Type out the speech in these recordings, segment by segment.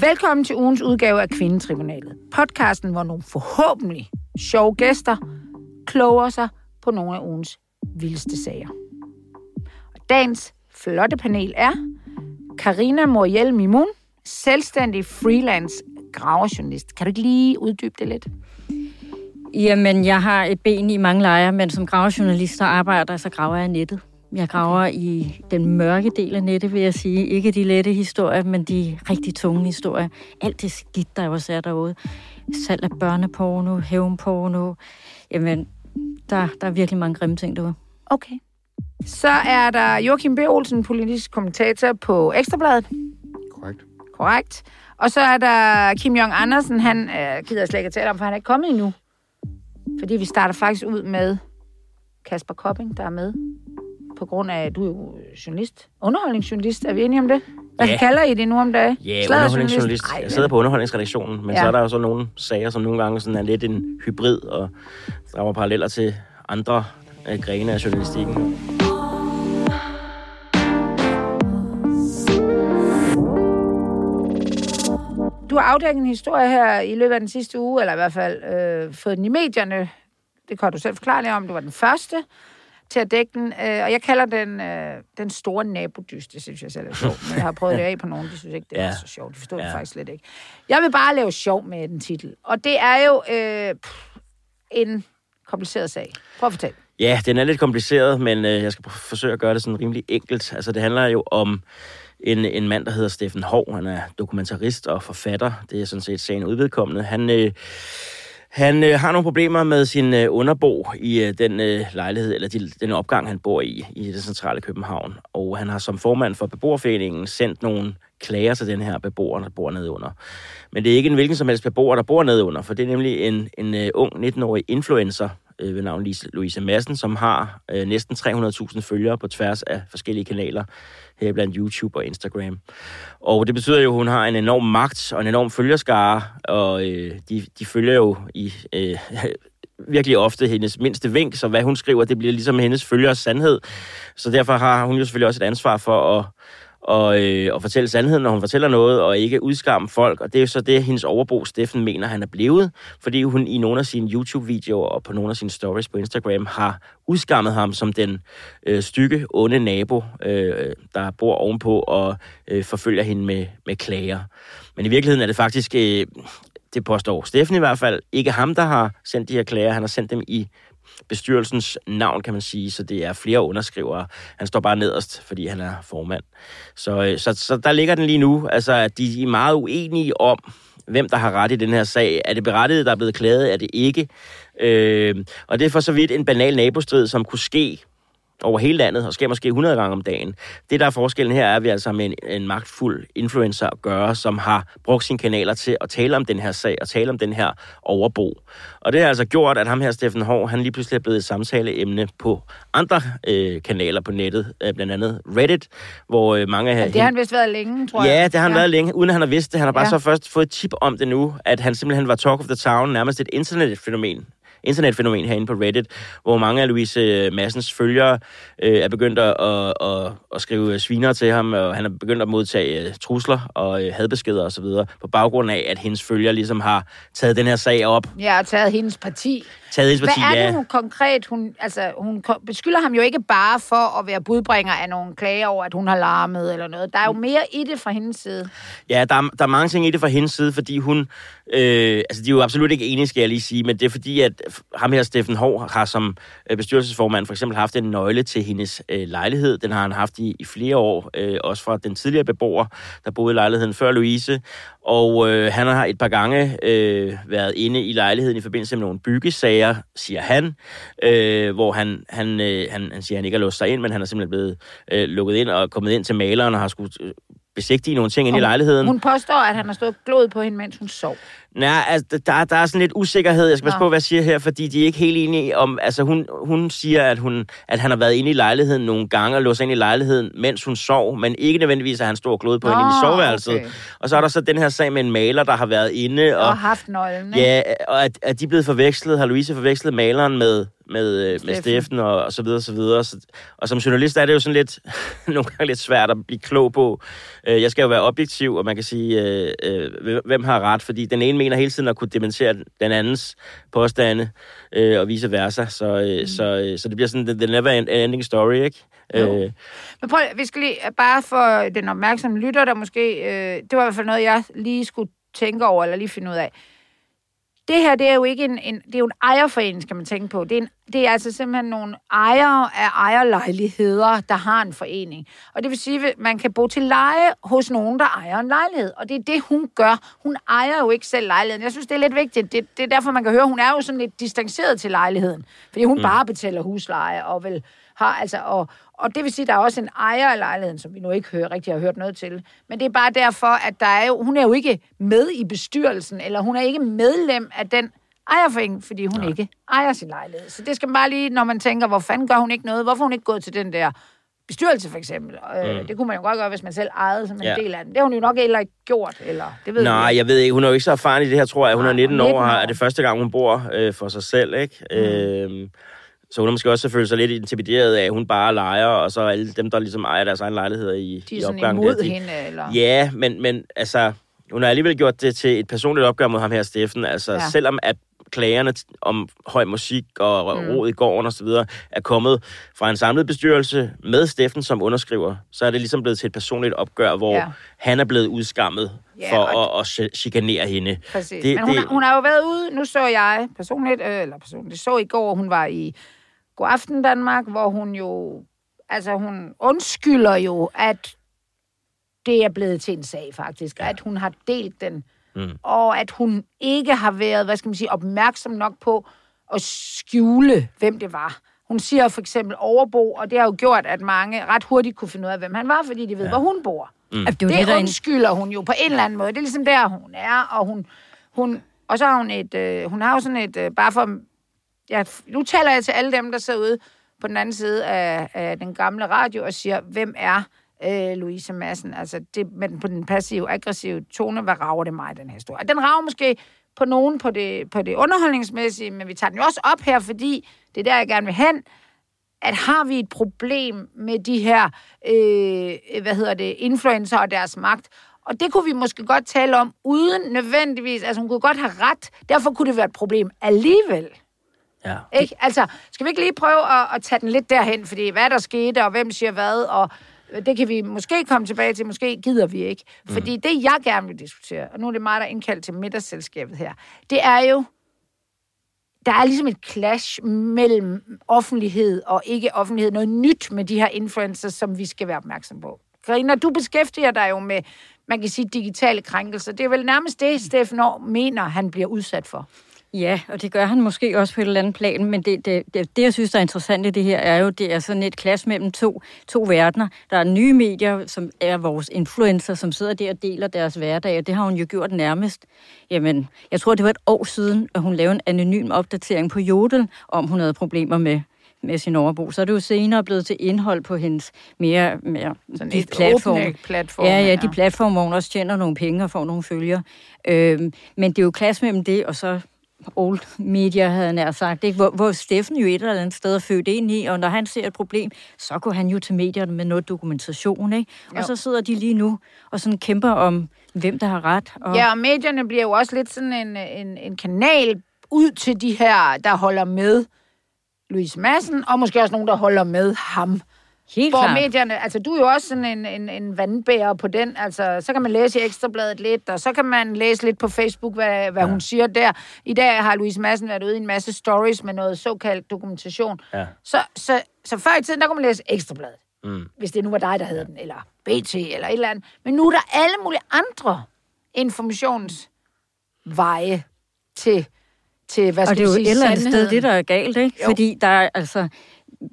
Velkommen til ugens udgave af Kvindetribunalet. Podcasten, hvor nogle forhåbentlig sjove gæster kloger sig på nogle af ugens vildeste sager. Og dagens flotte panel er Karina Moriel Mimun, selvstændig freelance graverjournalist. Kan du ikke lige uddybe det lidt? Jamen, jeg har et ben i mange lejre, men som gravejournalist, så arbejder, så graver jeg nettet. Jeg graver okay. i den mørke del af nettet, vil jeg sige. Ikke de lette historier, men de rigtig tunge historier. Alt det skidt, der også er derude. Salg af børneporno, hævnporno. Jamen, der, der er virkelig mange grimme ting derude. Okay. Så er der Joachim B. Olsen, politisk kommentator på Ekstrabladet. Korrekt. Korrekt. Og så er der Kim Jong Andersen, han øh, gider slet ikke tale om, for han er ikke kommet endnu. Fordi vi starter faktisk ud med Kasper Kopping, der er med. På grund af, at du er jo journalist. Underholdningsjournalist, er vi enige om det? Hvad Ja. kalder I det nu om dagen? Ja, underholdningsjournalist. Ej, Jeg sidder på underholdningsredaktionen, men Ja. ja. så er der jo så nogle sager, som nogle gange sådan er lidt en hybrid, og drager paralleller til andre øh, grene af journalistikken. Du har afdækket en historie her i løbet af den sidste uge, eller i hvert fald øh, fået den i medierne. Det kan du selv forklare lidt om. Du var den første til at dække den. Øh, og jeg kalder den øh, den store nabodyst. Det synes jeg selv er sjovt. Men jeg har prøvet det af på nogen. De synes ikke, det er Ja. så sjovt. De forstår det Ja. faktisk slet ikke. Jeg vil bare lave sjov med den titel. Og det er jo øh, pff, en kompliceret sag. Prøv at fortælle. Ja, den er lidt kompliceret, men øh, jeg skal forsøge at gøre det sådan rimelig enkelt. Altså, det handler jo om en, en mand, der hedder Steffen Hov. Han er dokumentarist og forfatter. Det er sådan set sagen udvedkommende. Han, øh, han øh, har nogle problemer med sin øh, underbo i øh, den øh, lejlighed, eller de, den opgang, han bor i, i det centrale København. Og han har som formand for beboerforeningen sendt nogle klager til den her beboer, der bor nede under. Men det er ikke en hvilken som helst beboer, der bor nede under, for det er nemlig en, en øh, ung 19-årig influencer øh, ved navn Louise Madsen, som har øh, næsten 300.000 følgere på tværs af forskellige kanaler, Øh, blandt YouTube og Instagram. Og det betyder jo, at hun har en enorm magt og en enorm følgerskare, og øh, de, de følger jo i øh, virkelig ofte hendes mindste vink, så hvad hun skriver, det bliver ligesom hendes følgers sandhed. Så derfor har hun jo selvfølgelig også et ansvar for at og, øh, og fortælle sandheden, når hun fortæller noget, og ikke udskamme folk. Og det er jo så det, hendes overbo Steffen mener, han er blevet, fordi hun i nogle af sine YouTube-videoer og på nogle af sine stories på Instagram har udskammet ham som den øh, stykke, onde nabo, øh, der bor ovenpå og øh, forfølger hende med, med klager. Men i virkeligheden er det faktisk, øh, det påstår Steffen i hvert fald, ikke ham, der har sendt de her klager. Han har sendt dem i bestyrelsens navn, kan man sige, så det er flere underskrivere. Han står bare nederst, fordi han er formand. Så, øh, så, så der ligger den lige nu, altså at de er meget uenige om, hvem der har ret i den her sag. Er det berettiget, der er blevet klaget? Er det ikke? Øh, og det er for så vidt en banal nabostrid, som kunne ske over hele landet, og sker måske 100 gange om dagen. Det, der er forskellen her, er, at vi altså har med en, en magtfuld influencer at gøre, som har brugt sine kanaler til at tale om den her sag, og tale om den her overbo. Og det har altså gjort, at ham her, Steffen Hård, han lige pludselig er blevet et samtaleemne på andre øh, kanaler på nettet, øh, blandt andet Reddit, hvor øh, mange af... Og det har han vist været længe, tror jeg. Ja, det har han ja. været længe, uden at han har vidst det. Han har bare Ja. ja. så først fået et tip om det nu, at han simpelthen var talk of the town, nærmest et internetfænomen internetfænomen herinde på Reddit, hvor mange af Louise Massens følgere øh, er begyndt at, at, at, at skrive sviner til ham, og han er begyndt at modtage øh, trusler og øh, hadbeskeder osv., på baggrund af, at hendes følgere ligesom har taget den her sag op. Jeg har taget hendes parti. Taget hendes parti, Hvad er ja. det hun konkret? Hun, altså, hun beskylder ham jo ikke bare for at være budbringer af nogle klager over, at hun har larmet eller noget. Der er jo mere i det fra hendes side. Ja, der er, der er mange ting i det fra hendes side, fordi hun... Øh, altså, de er jo absolut ikke enige, skal jeg lige sige, men det er fordi, at Øh, ham her, Steffen Hård, har som øh, bestyrelsesformand for eksempel haft en nøgle til hendes øh, lejlighed. Den har han haft i, i flere år, øh, også fra den tidligere beboer, der boede i lejligheden før Louise. Og øh, han har et par gange øh, været inde i lejligheden i forbindelse med nogle byggesager, siger han, øh, hvor han, han, øh, han, han siger, at han ikke har låst sig ind, men han er simpelthen blevet øh, lukket ind og kommet ind til maleren og har skulle øh, besigtige nogle ting inde i lejligheden. Hun påstår, at han har stået glod på hende, mens hun sov. Nej, altså, der, der er sådan lidt usikkerhed. Jeg skal passe Nå. på, hvad jeg siger her, fordi de er ikke helt enige om... Altså, hun, hun siger, at, hun, at han har været inde i lejligheden nogle gange og låst ind i lejligheden, mens hun sov, men ikke nødvendigvis, at han stod glod på Nå, hende i soveværelset. okay. Og så er der så den her sag med en maler, der har været inde, Og og, haft nøglen, ikke? ja, og at, at de er blevet forvekslet, har Louise forvekslet maleren med, med, øh, med Steffen og, og så videre, så videre. Så, og som journalist er det jo sådan lidt, nogle gange lidt svært at blive klog på. Øh, jeg skal jo være objektiv, og man kan sige, øh, øh, hvem har ret, fordi den ene mener hele tiden at kunne dementere den andens påstande, øh, og vice versa. Så, øh, mm. så, øh, så det bliver sådan, the never ending story, ikke? Øh. Men prøv, vi skal lige, bare for den opmærksomme lytter, der måske, øh, det var i hvert fald noget, jeg lige skulle tænke over, eller lige finde ud af det her, det er jo ikke en, en, det er jo en ejerforening, skal man tænke på. Det er, en, det er altså simpelthen nogle ejere af ejerlejligheder, der har en forening. Og det vil sige, at man kan bo til leje hos nogen, der ejer en lejlighed. Og det er det, hun gør. Hun ejer jo ikke selv lejligheden. Jeg synes, det er lidt vigtigt. Det, det er derfor, man kan høre, hun er jo sådan lidt distanceret til lejligheden. Fordi hun mm. bare betaler husleje og vel har altså... Og, og det vil sige, at der er også en ejer af lejligheden, som vi nu ikke hører, rigtig har hørt noget til. Men det er bare derfor, at der er jo, hun er jo ikke med i bestyrelsen, eller hun er ikke medlem af den ejerforening, fordi hun ja. ikke ejer sin lejlighed. Så det skal man bare lige, når man tænker, hvor fanden gør hun ikke noget? Hvorfor hun ikke gået til den der bestyrelse, for eksempel? Øh, mm. Det kunne man jo godt gøre, hvis man selv ejede som en ja. del af den. Det har hun jo nok heller ikke gjort, eller det ved Nej, jeg, jeg ved ikke. Hun er jo ikke så erfaren i det her, tror jeg. Hun Nej, er 19, 19 år, og er det første gang, hun bor øh, for sig selv, ikke? Mm. Øh, så hun har måske også følt sig lidt intimideret af, at hun bare leger, og så alle dem, der ligesom ejer deres egen lejligheder i, de i opgangen. De er sådan imod hende, eller? Ja, men, men altså, hun har alligevel gjort det til et personligt opgør mod ham her, Steffen. Altså, ja. selvom at klagerne om høj musik og mm. råd i gården osv. er kommet fra en samlet bestyrelse med Steffen som underskriver, så er det ligesom blevet til et personligt opgør, hvor ja. han er blevet udskammet ja, for at, at chikanere hende. Præcis. Det, Men hun, det, har, hun har jo været ude, nu så jeg personligt, øh, eller personligt, så i går, hun var i God Aften Danmark, hvor hun jo, altså hun undskylder jo, at det er blevet til en sag faktisk, ja. at hun har delt den, mm. og at hun ikke har været, hvad skal man sige, opmærksom nok på at skjule, hvem det var. Hun siger for eksempel overbo, og det har jo gjort, at mange ret hurtigt kunne finde ud af, hvem han var, fordi de ved, ja. hvor hun bor. Mm. Det, det, det undskylder hun jo på en eller anden måde. Det er ligesom der, hun er, og hun, hun og så har hun et, øh, hun har jo sådan et, øh, bare for ja, nu taler jeg til alle dem, der sidder ude på den anden side af, af den gamle radio og siger, hvem er øh, Louise Madsen? Altså, det, men på den passive, aggressive tone, hvad rager det mig, den her historie? Den rager måske på nogen på det, på det underholdningsmæssige, men vi tager den jo også op her, fordi det er der, jeg gerne vil hen, at har vi et problem med de her, øh, hvad hedder det, influencer og deres magt, og det kunne vi måske godt tale om, uden nødvendigvis, altså hun kunne godt have ret, derfor kunne det være et problem alligevel. Ja. Ikke? Altså, skal vi ikke lige prøve at, at tage den lidt derhen, fordi hvad der skete, og hvem siger hvad, og det kan vi måske komme tilbage til, måske gider vi ikke. Mm. Fordi det, jeg gerne vil diskutere, og nu er det mig, der er indkaldt til middagsselskabet her, det er jo, der er ligesom et clash mellem offentlighed og ikke offentlighed. Noget nyt med de her influencers, som vi skal være opmærksom på. Karina, du beskæftiger dig jo med, man kan sige, digitale krænkelser. Det er vel nærmest det, Steffen Aar mener, han bliver udsat for. Ja, og det gør han måske også på et eller andet plan, men det, det, det, det jeg synes, der er interessant i det her, er jo, det er sådan et klasse mellem to, to verdener. Der er nye medier, som er vores influencer, som sidder der og deler deres hverdag, og det har hun jo gjort nærmest. Jamen, jeg tror, det var et år siden, at hun lavede en anonym opdatering på Jodel, om hun havde problemer med med sin overbo. Så er det jo senere blevet til indhold på hendes mere, mere Sådan de platform. platform. Ja, ja, de platforme, hvor hun også tjener nogle penge og får nogle følger. Øhm, men det er jo klasse mellem det, og så old media, havde nær sagt, ikke? Hvor, hvor Steffen jo et eller andet sted er født ind i, og når han ser et problem, så går han jo til medierne med noget dokumentation, ikke? Og jo. så sidder de lige nu og sådan kæmper om, hvem der har ret. Og... Ja, og medierne bliver jo også lidt sådan en, en, en kanal ud til de her, der holder med Louise Madsen, og måske også nogen, der holder med ham. Helt hvor klart. medierne, altså du er jo også sådan en, en, en vandbærer på den, altså så kan man læse i Ekstrabladet lidt, og så kan man læse lidt på Facebook, hvad, hvad ja. hun siger der. I dag har Louise Madsen været ude i en masse stories med noget såkaldt dokumentation. Ja. Så, så, så før i tiden, der kunne man læse Ekstrabladet, mm. hvis det nu var dig, der havde den, eller BT, eller et eller andet. Men nu er der alle mulige andre informationsveje til, til hvad skal Og det er jo et eller andet sted, det der er galt, ikke? Jo. Fordi der er, altså,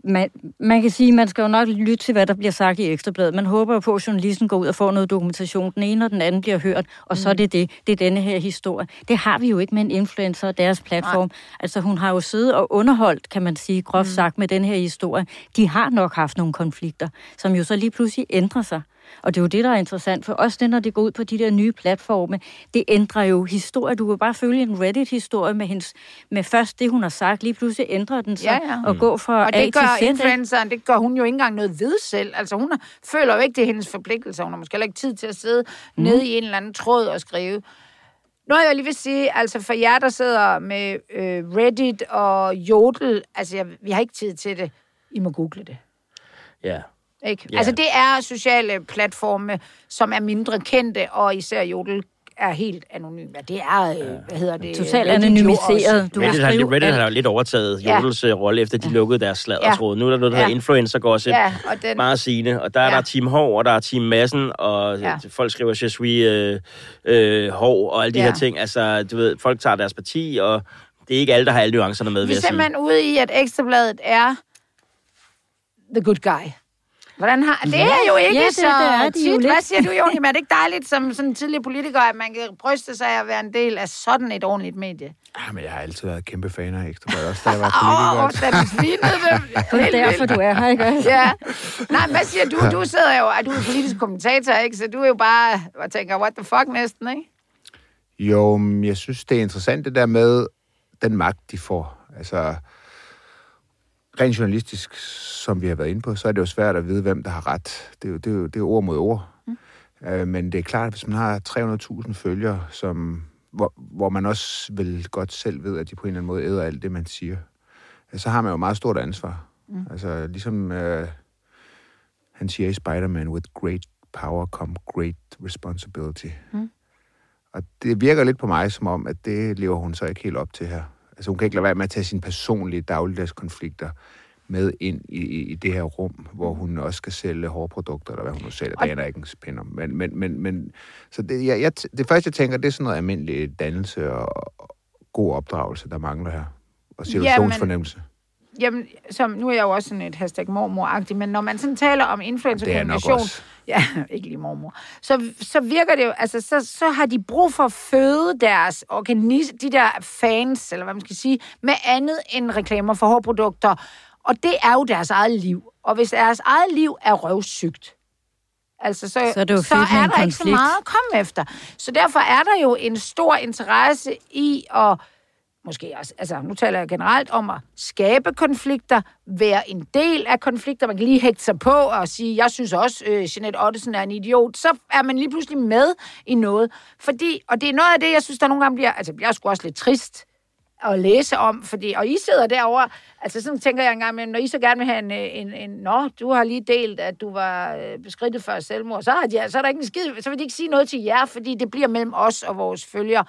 man, man kan sige, man skal jo nok lytte til, hvad der bliver sagt i Ekstrabladet. Man håber jo på, at journalisten går ud og får noget dokumentation. Den ene og den anden bliver hørt, og mm. så er det det. Det er denne her historie. Det har vi jo ikke med en influencer og deres platform. Nej. Altså hun har jo siddet og underholdt, kan man sige, groft mm. sagt, med den her historie. De har nok haft nogle konflikter, som jo så lige pludselig ændrer sig. Og det er jo det, der er interessant for os, det, når det går ud på de der nye platforme. Det ændrer jo historie. Du kan bare følge en Reddit-historie med, hendes, med først det, hun har sagt. Lige pludselig ændrer den sig Ja, ja. og gå fra Og A det gør til Z. influenceren, det gør hun jo ikke engang noget ved selv. Altså hun føler jo ikke, det er hendes forpligtelse. Hun har måske heller ikke tid til at sidde mm. nede i en eller anden tråd og skrive. Noget jeg lige vil sige, altså for jer, der sidder med øh, Reddit og Jodel, altså jeg, vi har ikke tid til det. I må google det. Ja. Ikke? Ja. Altså det er sociale platforme, som er mindre kendte, og især Jodel er helt anonym. Ja, det er, øh, hvad hedder det? Totalt anonymiseret. Du Reddit har, skrive Reddit har jo lidt overtaget Ja. Jodels ja. rolle, efter de lukkede deres sladdertråd. Nu er der noget, der Ja. hedder influencer gossip. Ja, og den, Meget sigende. Og der er Ja. der Team Hov, og der er Team Massen, og Ja. ja. folk skriver, je suis øh, øh, Hov, og alle de Ja. her ting. Altså, du ved, folk tager deres parti, og det er ikke alle, der har alle nuancerne med, vi er simpelthen ude i, at Ekstrabladet er the good guy. Hvordan har... Det er jo ikke Ja, det- så det er de tit. jo lidt. Hvad siger du? Men er det ikke dejligt som sådan en tidligere politiker, at man kan bryste sig af at være en del af sådan et ordentligt medie? Ja, men jeg har altid været kæmpe fan af Ekstrabladet, også da jeg var Åh, politiker. oh, den svinede dem. Det er derfor, du er her, ikke? Ja. Nej, men hvad siger du? Du sidder jo, er du er politisk kommentator, ikke? Så du er jo bare, og tænker, what the fuck næsten, ikke? Jo, men jeg synes, det er interessant det der med den magt, de får. Altså, rent journalistisk, som vi har været inde på, så er det jo svært at vide, hvem der har ret. Det er jo, det er jo, det er ord mod ord. Mm. Øh, men det er klart, at hvis man har 300.000 følgere, som, hvor, hvor man også vil godt selv ved, at de på en eller anden måde æder alt det, man siger, øh, så har man jo meget stort ansvar. Mm. Altså, ligesom øh, han siger i Spider-Man, with great power come great responsibility. Mm. Og det virker lidt på mig som om, at det lever hun så ikke helt op til her. Altså hun kan ikke lade være med at tage sine personlige dagligdagskonflikter med ind i, i, det her rum, hvor hun også skal sælge hårprodukter, eller hvad hun nu sælger. Det er ikke en spænd om. Men, men, men, men så det, jeg, jeg, det første, jeg tænker, det er sådan noget almindelig dannelse og, og god opdragelse, der mangler her. Og situationsfornemmelse. Jamen, som, nu er jeg jo også sådan et hashtag mormor men når man sådan taler om er influencerkommunikation, ja, ikke lige mormor, så, så virker det jo, altså, så, så har de brug for at føde deres organis, de der fans, eller hvad man skal sige, med andet end reklamer for hårprodukter. Og det er jo deres eget liv. Og hvis deres eget liv er røvsygt, altså, så, Så er det jo så er der ikke så konflikt. meget at komme efter. Så derfor er der jo en stor interesse i at måske også, altså nu taler jeg generelt om at skabe konflikter, være en del af konflikter, man kan lige hægte sig på og sige, jeg synes også, øh, Jeanette Ottesen er en idiot, så er man lige pludselig med i noget. Fordi, og det er noget af det, jeg synes, der nogle gange bliver, altså jeg bliver sgu også lidt trist at læse om, fordi, og I sidder derovre, altså sådan tænker jeg engang, men når I så gerne vil have en, øh, en, en nå, du har lige delt, at du var øh, beskridtet før selvmord, så, har de, så er der ikke en skid, så vil de ikke sige noget til jer, fordi det bliver mellem os og vores følgere.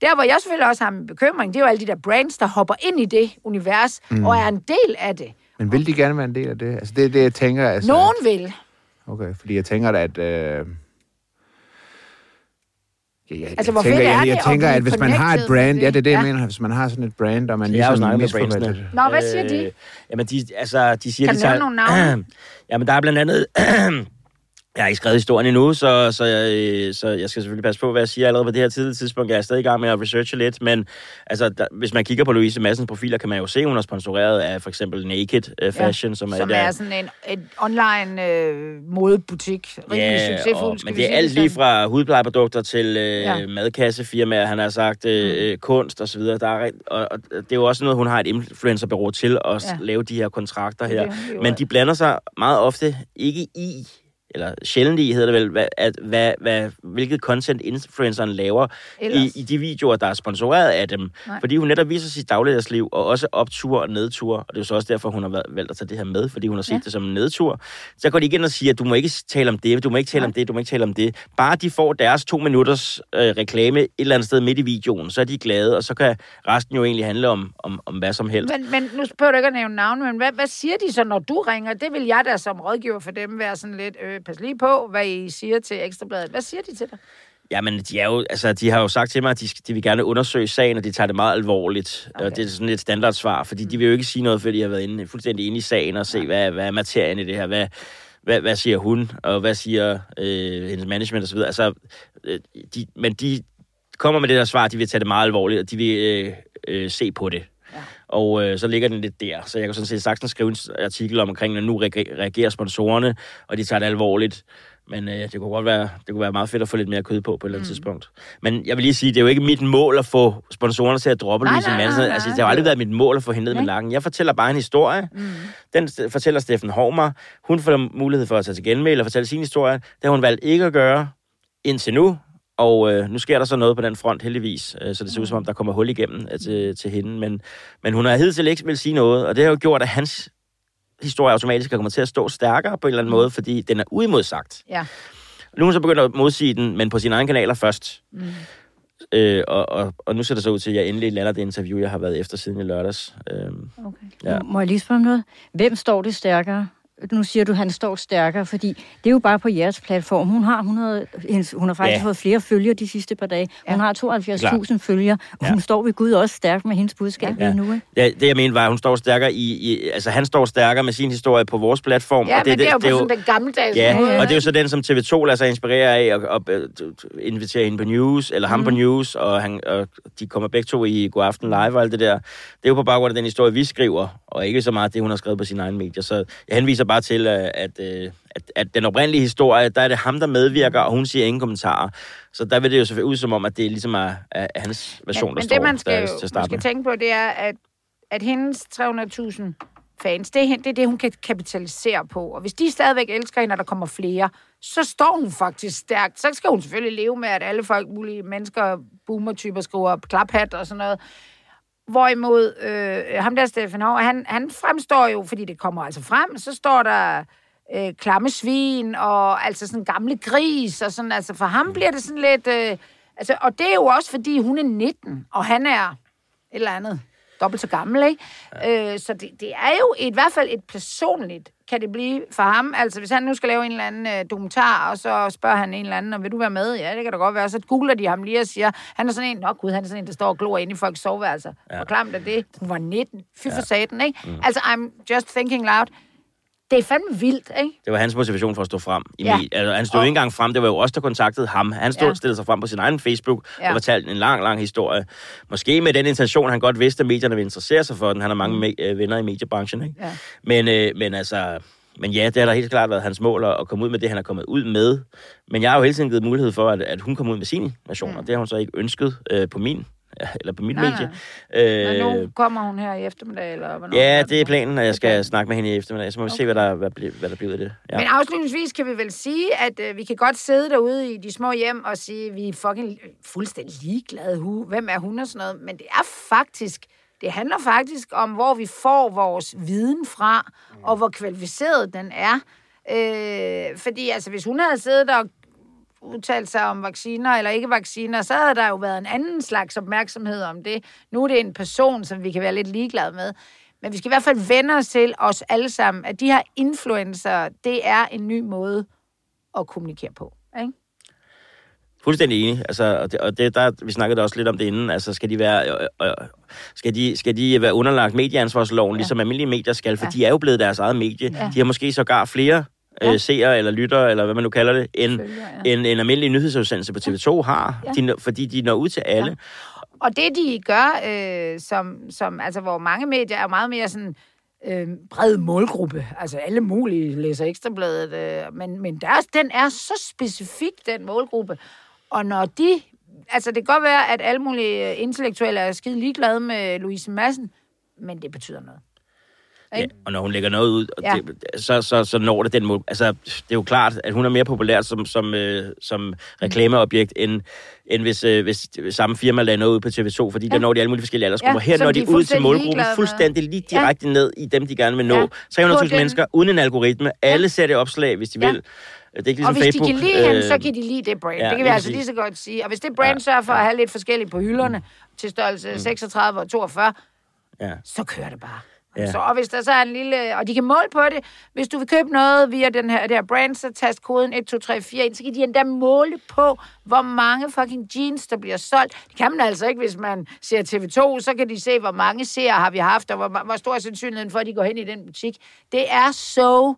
Der, hvor jeg selvfølgelig også har en bekymring, det er jo alle de der brands, der hopper ind i det univers, mm. og er en del af det. Men vil de gerne være en del af det? Altså det er det, jeg tænker. Altså, Nogen vil. Okay, fordi jeg tænker, at... Øh... Ja, jeg, Altså, hvor jeg tænker, fedt er jeg, det jeg at tænker, at hvis man har et brand, ja, det? det er det, jeg Ja. mener, hvis man har sådan et brand, og man Jeg jo ligesom snakket med brandsene. det. Nå, hvad siger de? Øh, jamen, de, altså, de siger, Kan de du nævne tager... nogle navne? jamen, der er blandt andet... jeg har ikke skrevet historien endnu, så, så, jeg, så jeg skal selvfølgelig passe på, hvad jeg siger allerede på det her tidlige tidspunkt. Jeg er stadig i gang med at researche lidt, men altså, der, hvis man kigger på Louise Massens profiler, kan man jo se, at hun er sponsoreret af for eksempel Naked uh, Fashion, som er, som der, er sådan en, en online øh, modebutik. Rimelig succesfuld, og, men det er alt lige fra hudplejeprodukter til øh, Ja. ja. madkassefirmaer, han har sagt, øh, mm. kunst og så videre. Der er, og, og det er jo også noget, hun har et influencerbureau til at Ja. ja. lave de her kontrakter Det er her. det, lever Men de blander sig meget ofte ikke i eller sjældent i, hedder det vel, hvad, at, hvad, hvad, hvilket content influenceren laver i, Ellers. i de videoer, der er sponsoreret af dem. Nej. Fordi hun netop viser sit dagligdagsliv, og også optur og nedtur. Og det er jo så også derfor, hun har valgt- at tage det her med, fordi hun har set Ja. det som en nedtur. Så går de ind og siger, at du må ikke tale om det, du må ikke tale Nej. om det, du må ikke tale om det. Bare de får deres to minutters øh, reklame et eller andet sted midt i videoen, så er de glade, og så kan resten jo egentlig handle om, om, om hvad som helst. Men, men nu behøver du ikke at nævne navn, men hvad, hvad siger de så, når du ringer? Det vil jeg da som rådgiver for dem være sådan lidt, øh, pas lige på, hvad I siger til Ekstrabladet. Hvad siger de til dig? Jamen, de, er jo, altså, de har jo sagt til mig, at de, de vil gerne undersøge sagen, og de tager det meget alvorligt. Okay. Og det er sådan et standardsvar, fordi de vil jo ikke sige noget, før de har været inde, fuldstændig inde i sagen og se, hvad, hvad er materien i det her, hvad, hvad, hvad siger hun, og hvad siger øh, hendes management osv. Altså, øh, de, men de kommer med det der svar, de vil tage det meget alvorligt, og de vil øh, øh, se på det. Og øh, så ligger den lidt der. Så jeg kan sådan set sagtens skrive en artikel om, omkring, når nu reager- reagerer sponsorerne, og de tager det alvorligt. Men øh, det kunne godt være, det kunne være meget fedt at få lidt mere kød på på et eller andet mm. tidspunkt. Men jeg vil lige sige, det er jo ikke mit mål at få sponsorerne til at droppe Louise Madsen. Altså, det har aldrig været mit mål at få hende ned med Nej. lakken. Jeg fortæller bare en historie. Mm. Den fortæller Steffen Hormer. Hun får mulighed for at tage til genmæle og fortælle sin historie. Det har hun valgt ikke at gøre indtil nu. Og øh, nu sker der så noget på den front, heldigvis. Øh, så det ser ud som om, der kommer hul igennem øh, til, til hende. Men, men hun har hidtil ikke vil sige noget, og det har jo gjort, at hans historie automatisk er kommet til at stå stærkere på en eller anden måde, fordi den er uimodsagt. Ja. Nu er hun så begyndt at modsige den, men på sine egne kanaler først. Mm. Øh, og, og, og nu ser det så ud til, at jeg endelig lander det interview, jeg har været efter siden i lørdags. Øh, Okay. Ja. Må jeg lige spørge om noget? Hvem står det stærkere? Nu siger du, at han står stærkere, fordi det er jo bare på jeres platform. Hun har, 100, hendes- hun har faktisk Ja. fået flere følgere de sidste par dage. Hun Ja. har 72.000 følgere, og Ja. hun står ved Gud også stærkt med hendes budskab Ja. lige nu. Ikke? ja, det jeg mente var, at hun står stærkere i, i... Altså, han står stærkere med sin historie på vores platform. Ja, og men det er jo på sådan den gammeldags Ja, måde. og det er jo så den, som TV2 lader sig inspirere af og, og, og inviterer hende på news, eller ham mm. på news, og, han, og de kommer begge to i God Aften Live og alt det der. Det er jo på baggrund af den historie, vi skriver, og ikke så meget det, hun har skrevet på sine egne medier. Så jeg henviser bare til, at, at, øh, at, at den oprindelige historie, der er det ham, der medvirker, og hun siger ingen kommentarer. Så der vil det jo selvfølgelig ud som om, at det ligesom er, er er hans version, men, der men står det, man skal, der, til at man skal tænke på, det er, at, at hendes 300.000 fans, det er, det er det, hun kan kapitalisere på. Og hvis de stadigvæk elsker hende, og der kommer flere, så står hun faktisk stærkt. Så skal hun selvfølgelig leve med, at alle folk, mulige mennesker, boomer-typer, skriver klaphat og sådan noget. Hvorimod øh, ham der, Stefan Hov, han, han fremstår jo, fordi det kommer altså frem, så står der øh, klamme svin og altså sådan gamle gris og sådan, altså for ham bliver det sådan lidt... Øh, altså, og det er jo også, fordi hun er 19, og han er et eller andet dobbelt så gammel, ikke? Ja. Øh, så det, det er jo i hvert fald et personligt, kan det blive for ham. Altså, hvis han nu skal lave en eller anden øh, dokumentar, og så spørger han en eller anden, om vil du være med? Ja, det kan da godt være. Så googler de ham lige og siger, han er sådan en, nå gud, han er sådan en, der står og glor inde i folks soveværelser. Ja. Hvor klamt er det? Hun var 19. Fy for saten, ikke? Mm. Altså, I'm just thinking loud. Det er fandme vildt, ikke? Det var hans motivation for at stå frem. I Ja. altså, han stod Og- ikke engang frem, det var jo os, der kontaktede ham. Han stod, Ja. stillede sig frem på sin egen Facebook Ja. og fortalte en lang, lang historie. Måske med den intention, han godt vidste, at medierne ville interessere sig for den. Han har mange me- øh, venner i mediebranchen, ikke? Ja. Men, øh, men altså... Men ja, det har da helt klart været hans mål at komme ud med det, han er kommet ud med. Men jeg har jo hele tiden givet mulighed for, at, at hun kommer ud med sine versioner. Mm. Det har hun så ikke ønsket øh, på min, eller på mit Nej, medie. Men Øh, nu kommer hun her i eftermiddag, eller hvornår? ja, det er planen, at jeg skal Okay. snakke med hende i eftermiddag. Så må vi okay. se, hvad der, hvad, hvad der bliver af det. Ja. Men afslutningsvis kan vi vel sige, at øh, vi kan godt sidde derude i de små hjem og sige, at vi er fucking fuldstændig ligeglade. Hu. Hvem er hun og sådan noget? Men det er faktisk, det handler faktisk om, hvor vi får vores viden fra, og hvor kvalificeret den er. Øh, fordi altså, hvis hun havde siddet og udtalt sig om vacciner eller ikke vacciner, så havde der jo været en anden slags opmærksomhed om det. Nu er det en person, som vi kan være lidt ligeglade med. Men vi skal i hvert fald vende os til os alle sammen, at de her influencer, det er en ny måde at kommunikere på. Ikke? Fuldstændig enig. Altså, og det, og det, der, vi snakkede også lidt om det inden. Altså, skal de være, øh, øh, skal de, skal de være underlagt medieansvarsloven, ja. ligesom almindelige medier skal? For Ja. de er jo blevet deres eget medie. Ja. De har måske sågar flere Ja. øh, seere eller lyttere, eller hvad man nu kalder det, end Følgere, ja. en, en almindelig nyhedsudsendelse på TV2 har. Ja. De, fordi de når ud til alle. Ja. Og det, de gør, øh, som, som, altså, hvor mange medier er meget mere sådan øh, bred målgruppe. Altså alle mulige læser ekstrabladet, øh, men, men deres, den er så specifik, den målgruppe. Og når de, altså det kan godt være, at alle mulige øh, intellektuelle er skide ligeglade med Louise Madsen, men det betyder noget. Ja, Ikke? og når hun lægger noget ud, Ja. ja. det, så, så, så når det den mål. Altså, det er jo klart, at hun er mere populær som, som, øh, som reklameobjekt, end, end hvis, øh, hvis samme firma lagde noget ud på TV2, fordi ja. der når de alle mulige forskellige aldersgrupper. Ja, Her når de de, ud til målgruppen fuldstændig lige Ja. direkte ned i dem, de gerne vil nå. Ja. Ja. 300.000 På den- mennesker uden en algoritme. Alle ser det opslag, hvis de Ja. vil. Det er ikke Og ligesom hvis Facebook. de kan lide øh, så kan de lide det brand. ja, det kan vi altså lige så godt sige. Og hvis det brand Ja, sørger for ja. at have lidt forskelligt på hylderne til størrelse 36 og 42, Ja. så kører det bare. Ja. Så, og hvis der så er en lille... Og de kan måle på det. Hvis du vil købe noget via den her, det her brand, så tast koden 1234 ind, så kan de endda måle på, hvor mange fucking jeans, der bliver solgt. Det kan man altså ikke, hvis man ser TV2. Så kan de se, hvor mange seere har vi haft, og hvor, hvor stor er sandsynligheden for, at de går hen i den butik. Det er så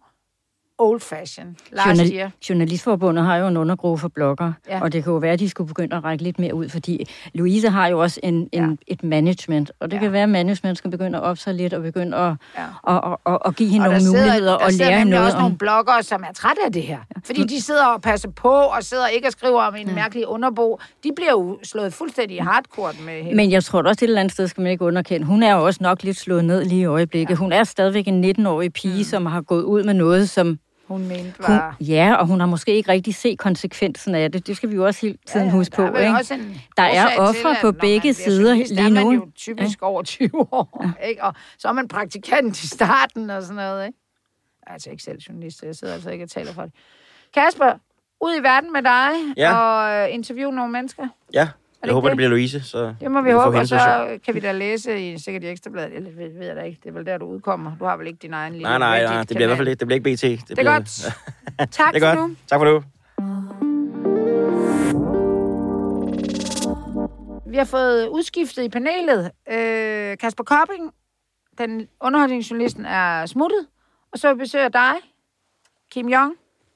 old fashion. Last Journal- year. Journalistforbundet har jo en undergruppe for blogger, Ja. ja. og det kan jo være, at de skulle begynde at række lidt mere ud, fordi Louise har jo også en, en, Ja. ja. et management, og det Ja. ja. kan være, at management skal begynde at op sig lidt og begynde at, Ja. ja. og, og, og, og give hende Og nogle der sidder, muligheder der og lære nemlig noget også om... nogle bloggere, som er trætte af det her. Fordi de sidder og passer på, og sidder ikke og skriver om en mærkelig underbo. De bliver jo slået fuldstændig i hardcore med hende. Men jeg tror da også, et eller andet sted skal man ikke underkende. Hun er jo også nok lidt slået ned lige i øjeblikket. Ja. Hun er stadigvæk en 19-årig pige, mm. som har gået ud med noget, som hun mente hun, var... ja, og hun har måske ikke rigtig set konsekvensen af det. Det skal vi jo også hele tiden ja, huske der på. Ikke? også en Der er ofre på begge sider journalist, lige er man nu. jo typisk over 20 år, ikke? Og så er man praktikant i starten og sådan noget, ikke? Jeg er altså ikke selv journalist, jeg sidder altså ikke og taler for det. Kasper, ud i verden med dig Ja. og øh, interviewe nogle mennesker. Ja, jeg håber, det? det bliver Louise. Så Det må vi håbe, og så kan vi da læse i sikkert i Ekstrabladet. Eller ved, ved jeg da ikke. Det er vel der, du udkommer. Du har vel ikke din egen lille Nej, nej, nej, det bliver i hvert fald ikke, det bliver ikke BT. Det, Det er bliver, godt. Tak Det er for godt. nu. Tak for nu. Vi har fået udskiftet i panelet. Øh, Kasper Kopping, den underholdningsjournalisten, er smuttet. Og så besøger dig, Kim Jong.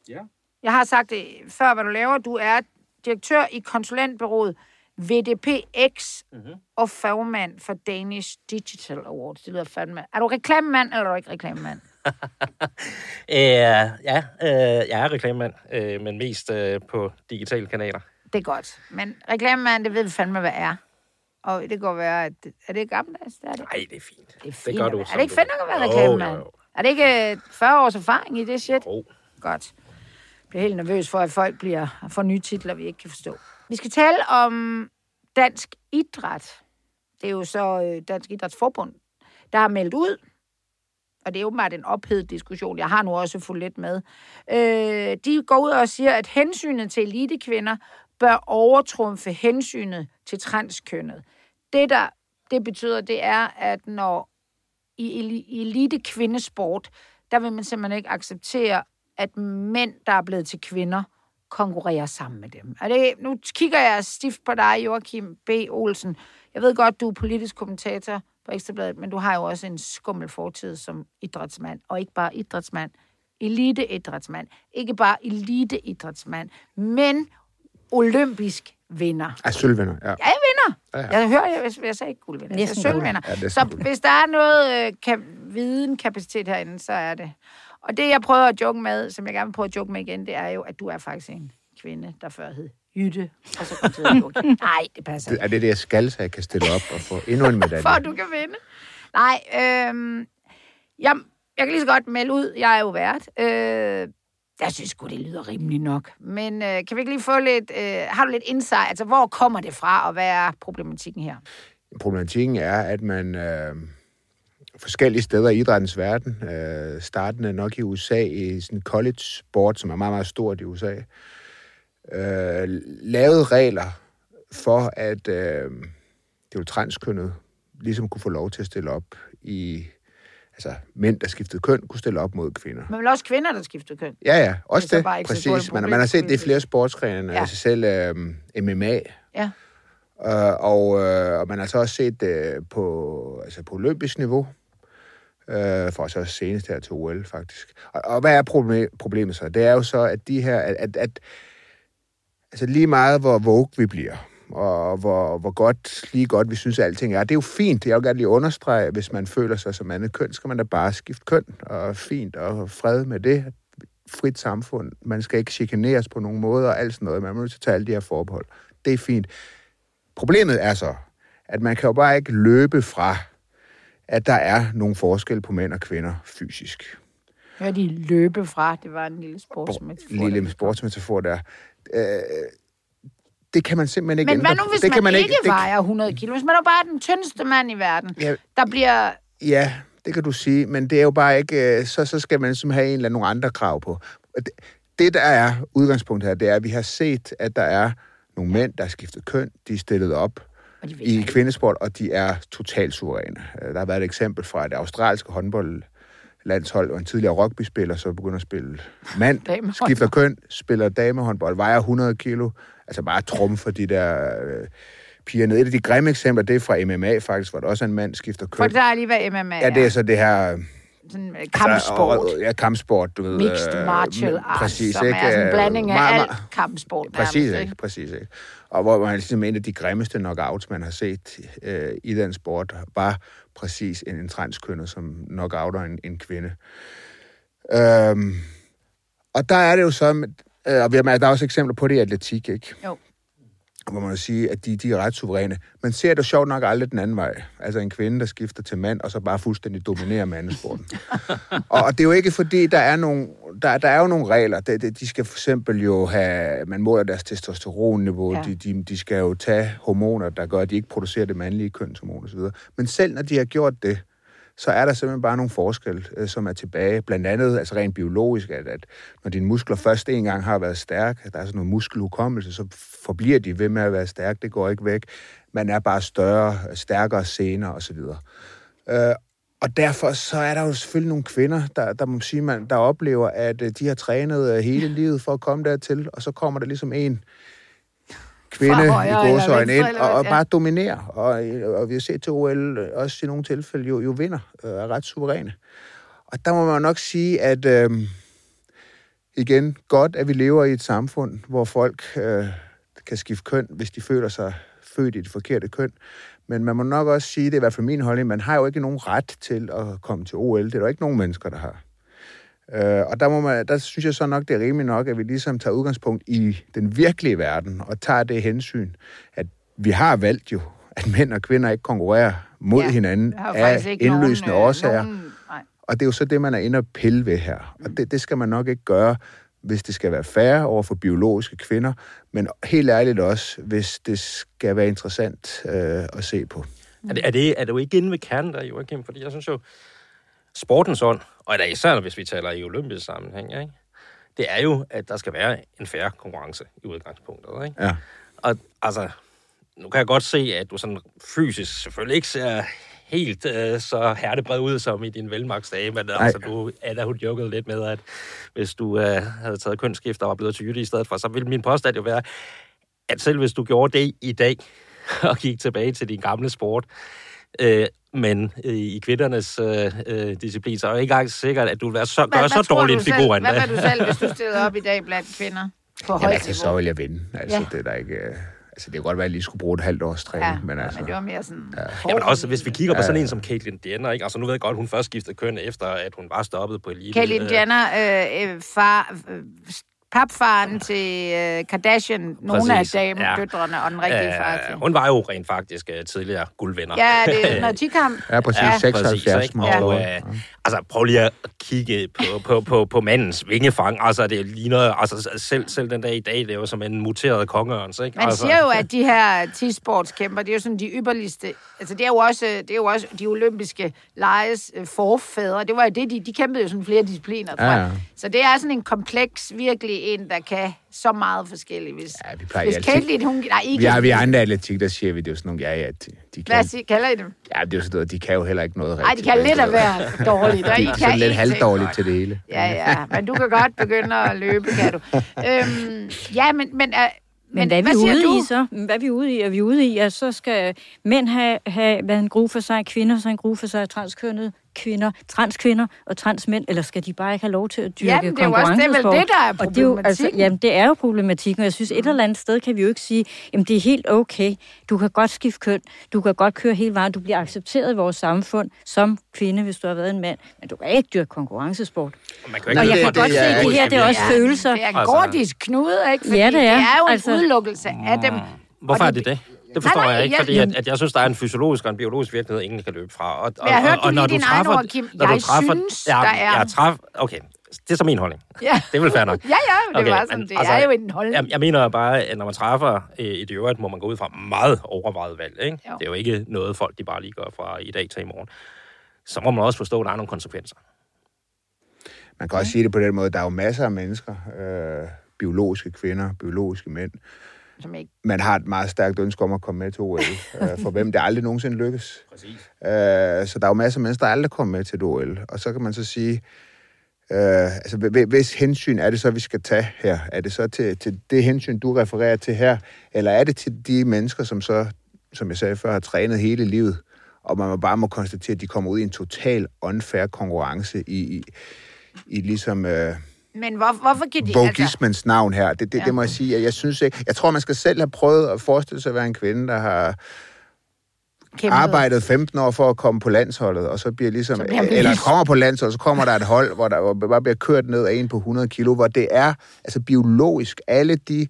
Ja. Jeg har sagt det før, hvad du laver. Du er direktør i konsulentbyrået VDPX Mhm. mm-hmm. og fagmand for Danish Digital Awards. Det lyder fandme. Er du reklamemand, eller er du ikke reklamemand? Øh, ja, øh, jeg er reklamemand, øh, men mest øh, på digitale kanaler. Det er godt. Men reklamemand, det ved vi fandme, hvad er. Og det kan være, at... Er det gammeldags? Det er det. Nej, det er fint. Det er fint. gør at du, Er det ikke fedt nok at være Jo, reklamemand? jo, jo. Er det ikke øh, 40 års erfaring i det shit? Oh. Godt. Jeg bliver helt nervøs for, at folk bliver får nye titler, vi ikke kan forstå. Vi skal tale om dansk idræt. Det er jo så øh, Dansk Idrætsforbund, der har meldt ud, og det er åbenbart en ophedet diskussion. Jeg har nu også fulgt lidt med. Øh, de går ud og siger, at hensynet til elitekvinder bør overtrumfe hensynet til transkønnet. Det, der det betyder, det er, at når i, elite kvindesport, der vil man simpelthen ikke acceptere, at mænd, der er blevet til kvinder, konkurrerer sammen med dem. Er det, nu kigger jeg stift på dig, Joachim B. Olsen. Jeg ved godt, du er politisk kommentator på Ekstrabladet, men du har jo også en skummel fortid som idrætsmand, og ikke bare idrætsmand, elite-idrætsmand. Ikke bare elite-idrætsmand, men olympisk vinder. Ej, sølvvinder, ja. Ja, jeg vinder. Ja, Ja, ja. Jeg hører, jeg, jeg sagde ikke guldvinder. Jeg sagde sølvvinder. Ja, så hvis der er noget øh, kan, viden, kapacitet herinde, så er det. Og det, jeg prøver at joke med, som jeg gerne vil prøve at joke med igen, det er jo, at du er faktisk en kvinde, der før hed Jytte, og så kom til at joke. Nej, det passer ikke. er det det, jeg skal, så jeg kan stille op og få endnu en medalje? For at du kan vinde. Nej, øhm, jeg, jeg kan lige så godt melde ud, jeg er jo vært. Øh, jeg synes sgu, det lyder rimeligt nok. Men øh, kan vi ikke lige få lidt... Øh, har du lidt insight? Altså, hvor kommer det fra, og hvad er problematikken her? Problematikken er, at man øh, forskellige steder i idrættens verden, øh, startende nok i USA, i sådan college sport, som er meget, meget stort i USA, øh, lavede regler for, at øh, det var transkønnet ligesom kunne få lov til at stille op i... Altså, mænd, der skiftede køn, kunne stille op mod kvinder. Men vel også kvinder, der skifter køn. Ja, ja, også Det er det, bare ikke præcis. Man, man har set det i flere sportsgrene, Ja. altså selv øh, MMA, Ja. Øh, og, øh, og man har så også set det på, altså på olympisk niveau, øh, for så senest her til OL, faktisk. Og, og hvad er problemet så? Det er jo så, at de her, at, at, at altså lige meget, hvor vogue vi bliver, og hvor, hvor godt, lige godt vi synes, at alting er. Det er jo fint. Jeg vil gerne lige understrege, hvis man føler sig som andet køn, skal man da bare skifte køn, og fint, og fred med det. Frit samfund. Man skal ikke chikaneres på nogen måde, og alt sådan noget. Man må nødt til tage alle de her forbehold. Det er fint. Problemet er så, at man kan jo bare ikke løbe fra, at der er nogle forskel på mænd og kvinder fysisk. Hør de løbe fra. Det var en lille sportsmetafor. Lille sportsmetafor der. Øh, det kan man simpelthen ikke Men hvad ændre nu, hvis det man, kan man ikke det, vejer 100 kilo? Hvis man er bare den tyndeste mand i verden, Ja. der bliver... Ja, det kan du sige, men det er jo bare ikke, øh, så, så skal man ligesom have en eller nogle andre krav på. Det, det, der er udgangspunktet her, det er, at vi har set, at der er nogle mænd, der har skiftet køn, de er stillet op Og i ikke. kvindesport, og de er totalt suveræne. Øh, Der har været et eksempel fra det australske håndboldlandshold, og en tidligere rugbyspiller, så begynder at spille mand, skifter køn, spiller damehåndbold, vejer 100 kilo, altså bare trum for de der øh, piger ned. Et af de grimme eksempler, det er fra MMA faktisk, hvor der også er en mand, skifter køn. Forklar lige, hvad MMA Ja, det er så det her sådan øh, kampsport. Altså, ja, kampsport, du ved. Mixed øh, martial arts, præcis, som ikke? er sådan en blanding af Meget- alt kampsport. Præcis, nærmest, ikke? præcis ikke. Og hvor han ligesom en af de grimmeste knockouts, man har set øh, i den sport, var præcis en, en transkønnet, som knockouter en, en kvinde. Øhm, og der er det jo så, øh, og vi har- der er også eksempler på det i atletik, ikke? Jo. Hvor man sige, at de, de er ret suveræne. Man ser det sjovt nok aldrig den anden vej. Altså en kvinde, der skifter til mand, og så bare fuldstændig dominerer mandesporten. og, og det er jo ikke fordi, der er nogle, der, der er jo nogle regler. De, de, de skal for eksempel jo have, man måler deres testosteronniveau, ja. de, de, de skal jo tage hormoner, der gør, at de ikke producerer det mandlige kønshormon osv. Men selv når de har gjort det, så er der simpelthen bare nogle forskelle, øh, som er tilbage. Blandt andet, altså rent biologisk, at, at når dine muskler først en gang har været stærke, der er sådan noget muskelhukommelse, så forbliver de ved med at være stærke. Det går ikke væk. Man er bare større, stærkere senere osv. Øh, og derfor så er der jo selvfølgelig nogle kvinder, der, der må sige, man, der oplever, at øh, de har trænet øh, hele livet for at komme dertil, og så kommer der ligesom en kvinde i gåsøjne ind og, og bare dominerer. Og, og vi har set til OL også i nogle tilfælde jo, jo vinder, øh, er ret suveræne. Og der må man nok sige, at øh, igen, godt, at vi lever i et samfund, hvor folk øh, kan skifte køn, hvis de føler sig født i det forkerte køn. Men man må nok også sige, det er i hvert fald min holdning, man har jo ikke nogen ret til at komme til OL. Det er der ikke nogen mennesker, der har. Øh, og der, må man, der synes jeg så nok, det er rimeligt nok, at vi ligesom tager udgangspunkt i den virkelige verden, og tager det hensyn, at vi har valgt jo, at mænd og kvinder ikke konkurrerer mod Ja, hinanden er af indløsende nogen, øh, årsager. Nogen, nej. Og det er jo så det, man er inde og pille ved her. Og det, det skal man nok ikke gøre, hvis det skal være færre over for biologiske kvinder, men helt ærligt også, hvis det skal være interessant øh, at se på. Er det, er, det, er det jo ikke inde ved kernen der, Joachim? Fordi jeg synes jo, sportens ånd, og da især hvis vi taler i olympisk sammenhæng, ikke? det er jo, at der skal være en færre konkurrence i udgangspunktet. Ikke? Ja. Og altså, nu kan jeg godt se, at du sådan fysisk selvfølgelig ikke ser helt øh, så hertebred ud som i din velmagsdage, men Nej. altså, du, Anna, hun jokede lidt med, at hvis du øh, havde taget kønsskift og var blevet til jytte i stedet for, så ville min påstand jo være, at selv hvis du gjorde det i dag, og gik tilbage til din gamle sport, øh, men øh, i kvindernes øh, øh, disciplin, så er jeg ikke engang sikkert, at du vil være så, gøre så dårlig en figur selv, endda. Hvad vil du selv, hvis du stillede op i dag blandt kvinder på Jamen, altså, så vil jeg vinde. Altså, Ja. ja. det er der ikke... øh, Altså, det kan godt være, at jeg lige skulle bruge et halvt års træning, Ja, men altså... men det var mere sådan... Ja. Jamen også, hvis vi kigger på sådan en som Caitlyn Jenner, ikke? Altså nu ved jeg godt, hun først skiftede køn efter, at hun var stoppet på elite. Caitlyn Øh, Jenner, øh, øh, far, øh, papfaren til øh, Kardashian, nogle af Præcis, dame, ja. døtrene og den rigtige far til. Øh, hun var jo rent faktisk øh, tidligere guldvinder. Ja, det er noget tikamp. Ja, præcis. Ja. Ja, 76 Præcis, måske. Og, øh, altså, prøv lige at kigge på, på, på, på mandens vingefang. Altså, det ligner, altså, selv, selv den dag i dag, det er jo som en muteret kongeørns, ikke? Man altså, siger jo, at de her tisportskæmper, det er jo sådan de ypperligste... Altså, det er jo også, det er jo også de olympiske lejes øh, forfædre. Det var jo det, de, de kæmpede jo sådan flere discipliner, tror Ja, jeg. ja. Så det er sådan en kompleks, virkelig en, der kan så meget forskelligt. Hvis, Ja, vi plejer hvis altid- hun... Nej, ikke... Vi har, vi andre atletik, der siger vi, det er jo sådan nogle, ja, ja, de, de kan, Hvad siger, kalder I dem? ja, det er jo sådan noget, de kan jo heller ikke noget Nej, de rigtigt. kan lidt at være dårligt, og I De kan er sådan lidt halvdårligt til det hele. Ja, ja, men du kan godt begynde at løbe, kan du. Øhm, ja, men... Men, uh, Men hvad er vi siger ude du? i så? Hvad er vi ude i? Er vi ude i, at så skal mænd have, have hvad en gruppe for sig, kvinder så en gruppe for sig, transkønnede kvinder, transkvinder og transmænd, eller skal de bare ikke have lov til at dyrke Jamen, det er jo også det, vel det, der er Og det er jo, altså, problematikken. jamen, det er jo problematikken, og jeg synes, et eller andet sted kan vi jo ikke sige, jamen, det er helt okay, du kan godt skifte køn, du kan godt køre hele vejen, du bliver accepteret i vores samfund som kvinde, hvis du har været en mand, men du kan ikke dyrke konkurrencesport. Man kan jo Og ikke jeg kan det- godt det se, at det her, det er også Ja, følelser. Det er en gordisk knude, ikke? Fordi Ja, det er. det er jo en Altså- udelukkelse af dem. Hvorfor er det- det det? Det forstår Nej, nej, jeg ikke, jeg- fordi at, at jeg synes, der er en fysiologisk og en biologisk virkelighed, ingen kan løbe fra. Og, og, jeg hørte og, og lige dine egne ord, Kim. når du Jeg træffer, synes, ja, der er- Jeg træf, okay, det er så min holdning. Ja. Det er vel fair nok. Ja, ja, det Okay, var sådan, men det altså, er jo en holdning. Jeg, jeg mener bare, at når man træffer øh, et i øvrigt, må man gå ud fra meget overvejet valg. Ikke? Jo. Det er jo ikke noget, folk de bare lige gør fra i dag til i morgen. Så må man også forstå, at der er nogle konsekvenser. Man kan også sige det på den måde, der er jo masser af mennesker, øh, biologiske kvinder, biologiske mænd, Som ikke. man har et meget stærkt ønske om at komme med til OL, øh, for hvem det aldrig nogensinde lykkes. Præcis. Øh, så der er jo masser af mennesker, der aldrig kommer med til et OL. Og så kan man så sige, øh, altså hv- hvis hensyn er det så, vi skal tage her? Er det så til, til det hensyn, du refererer til her? Eller er det til de mennesker, som så, som jeg sagde før, har trænet hele livet, og man må bare må konstatere, at de kommer ud i en total unfair konkurrence i, i, i ligesom... Øh, Men hvor, hvorfor kan de... Altså, vogismens navn her. Det, det, ja. det må jeg sige. at Jeg synes ikke... Jeg tror, man skal selv have prøvet at forestille sig at være en kvinde, der har kæmpet. arbejdet 15 år for at komme på landsholdet, og så bliver ligesom... Så bliver eller kommer på landsholdet, så kommer der et hold, hvor der hvor bare bliver kørt ned af en på 100 kilo, hvor det er altså biologisk alle de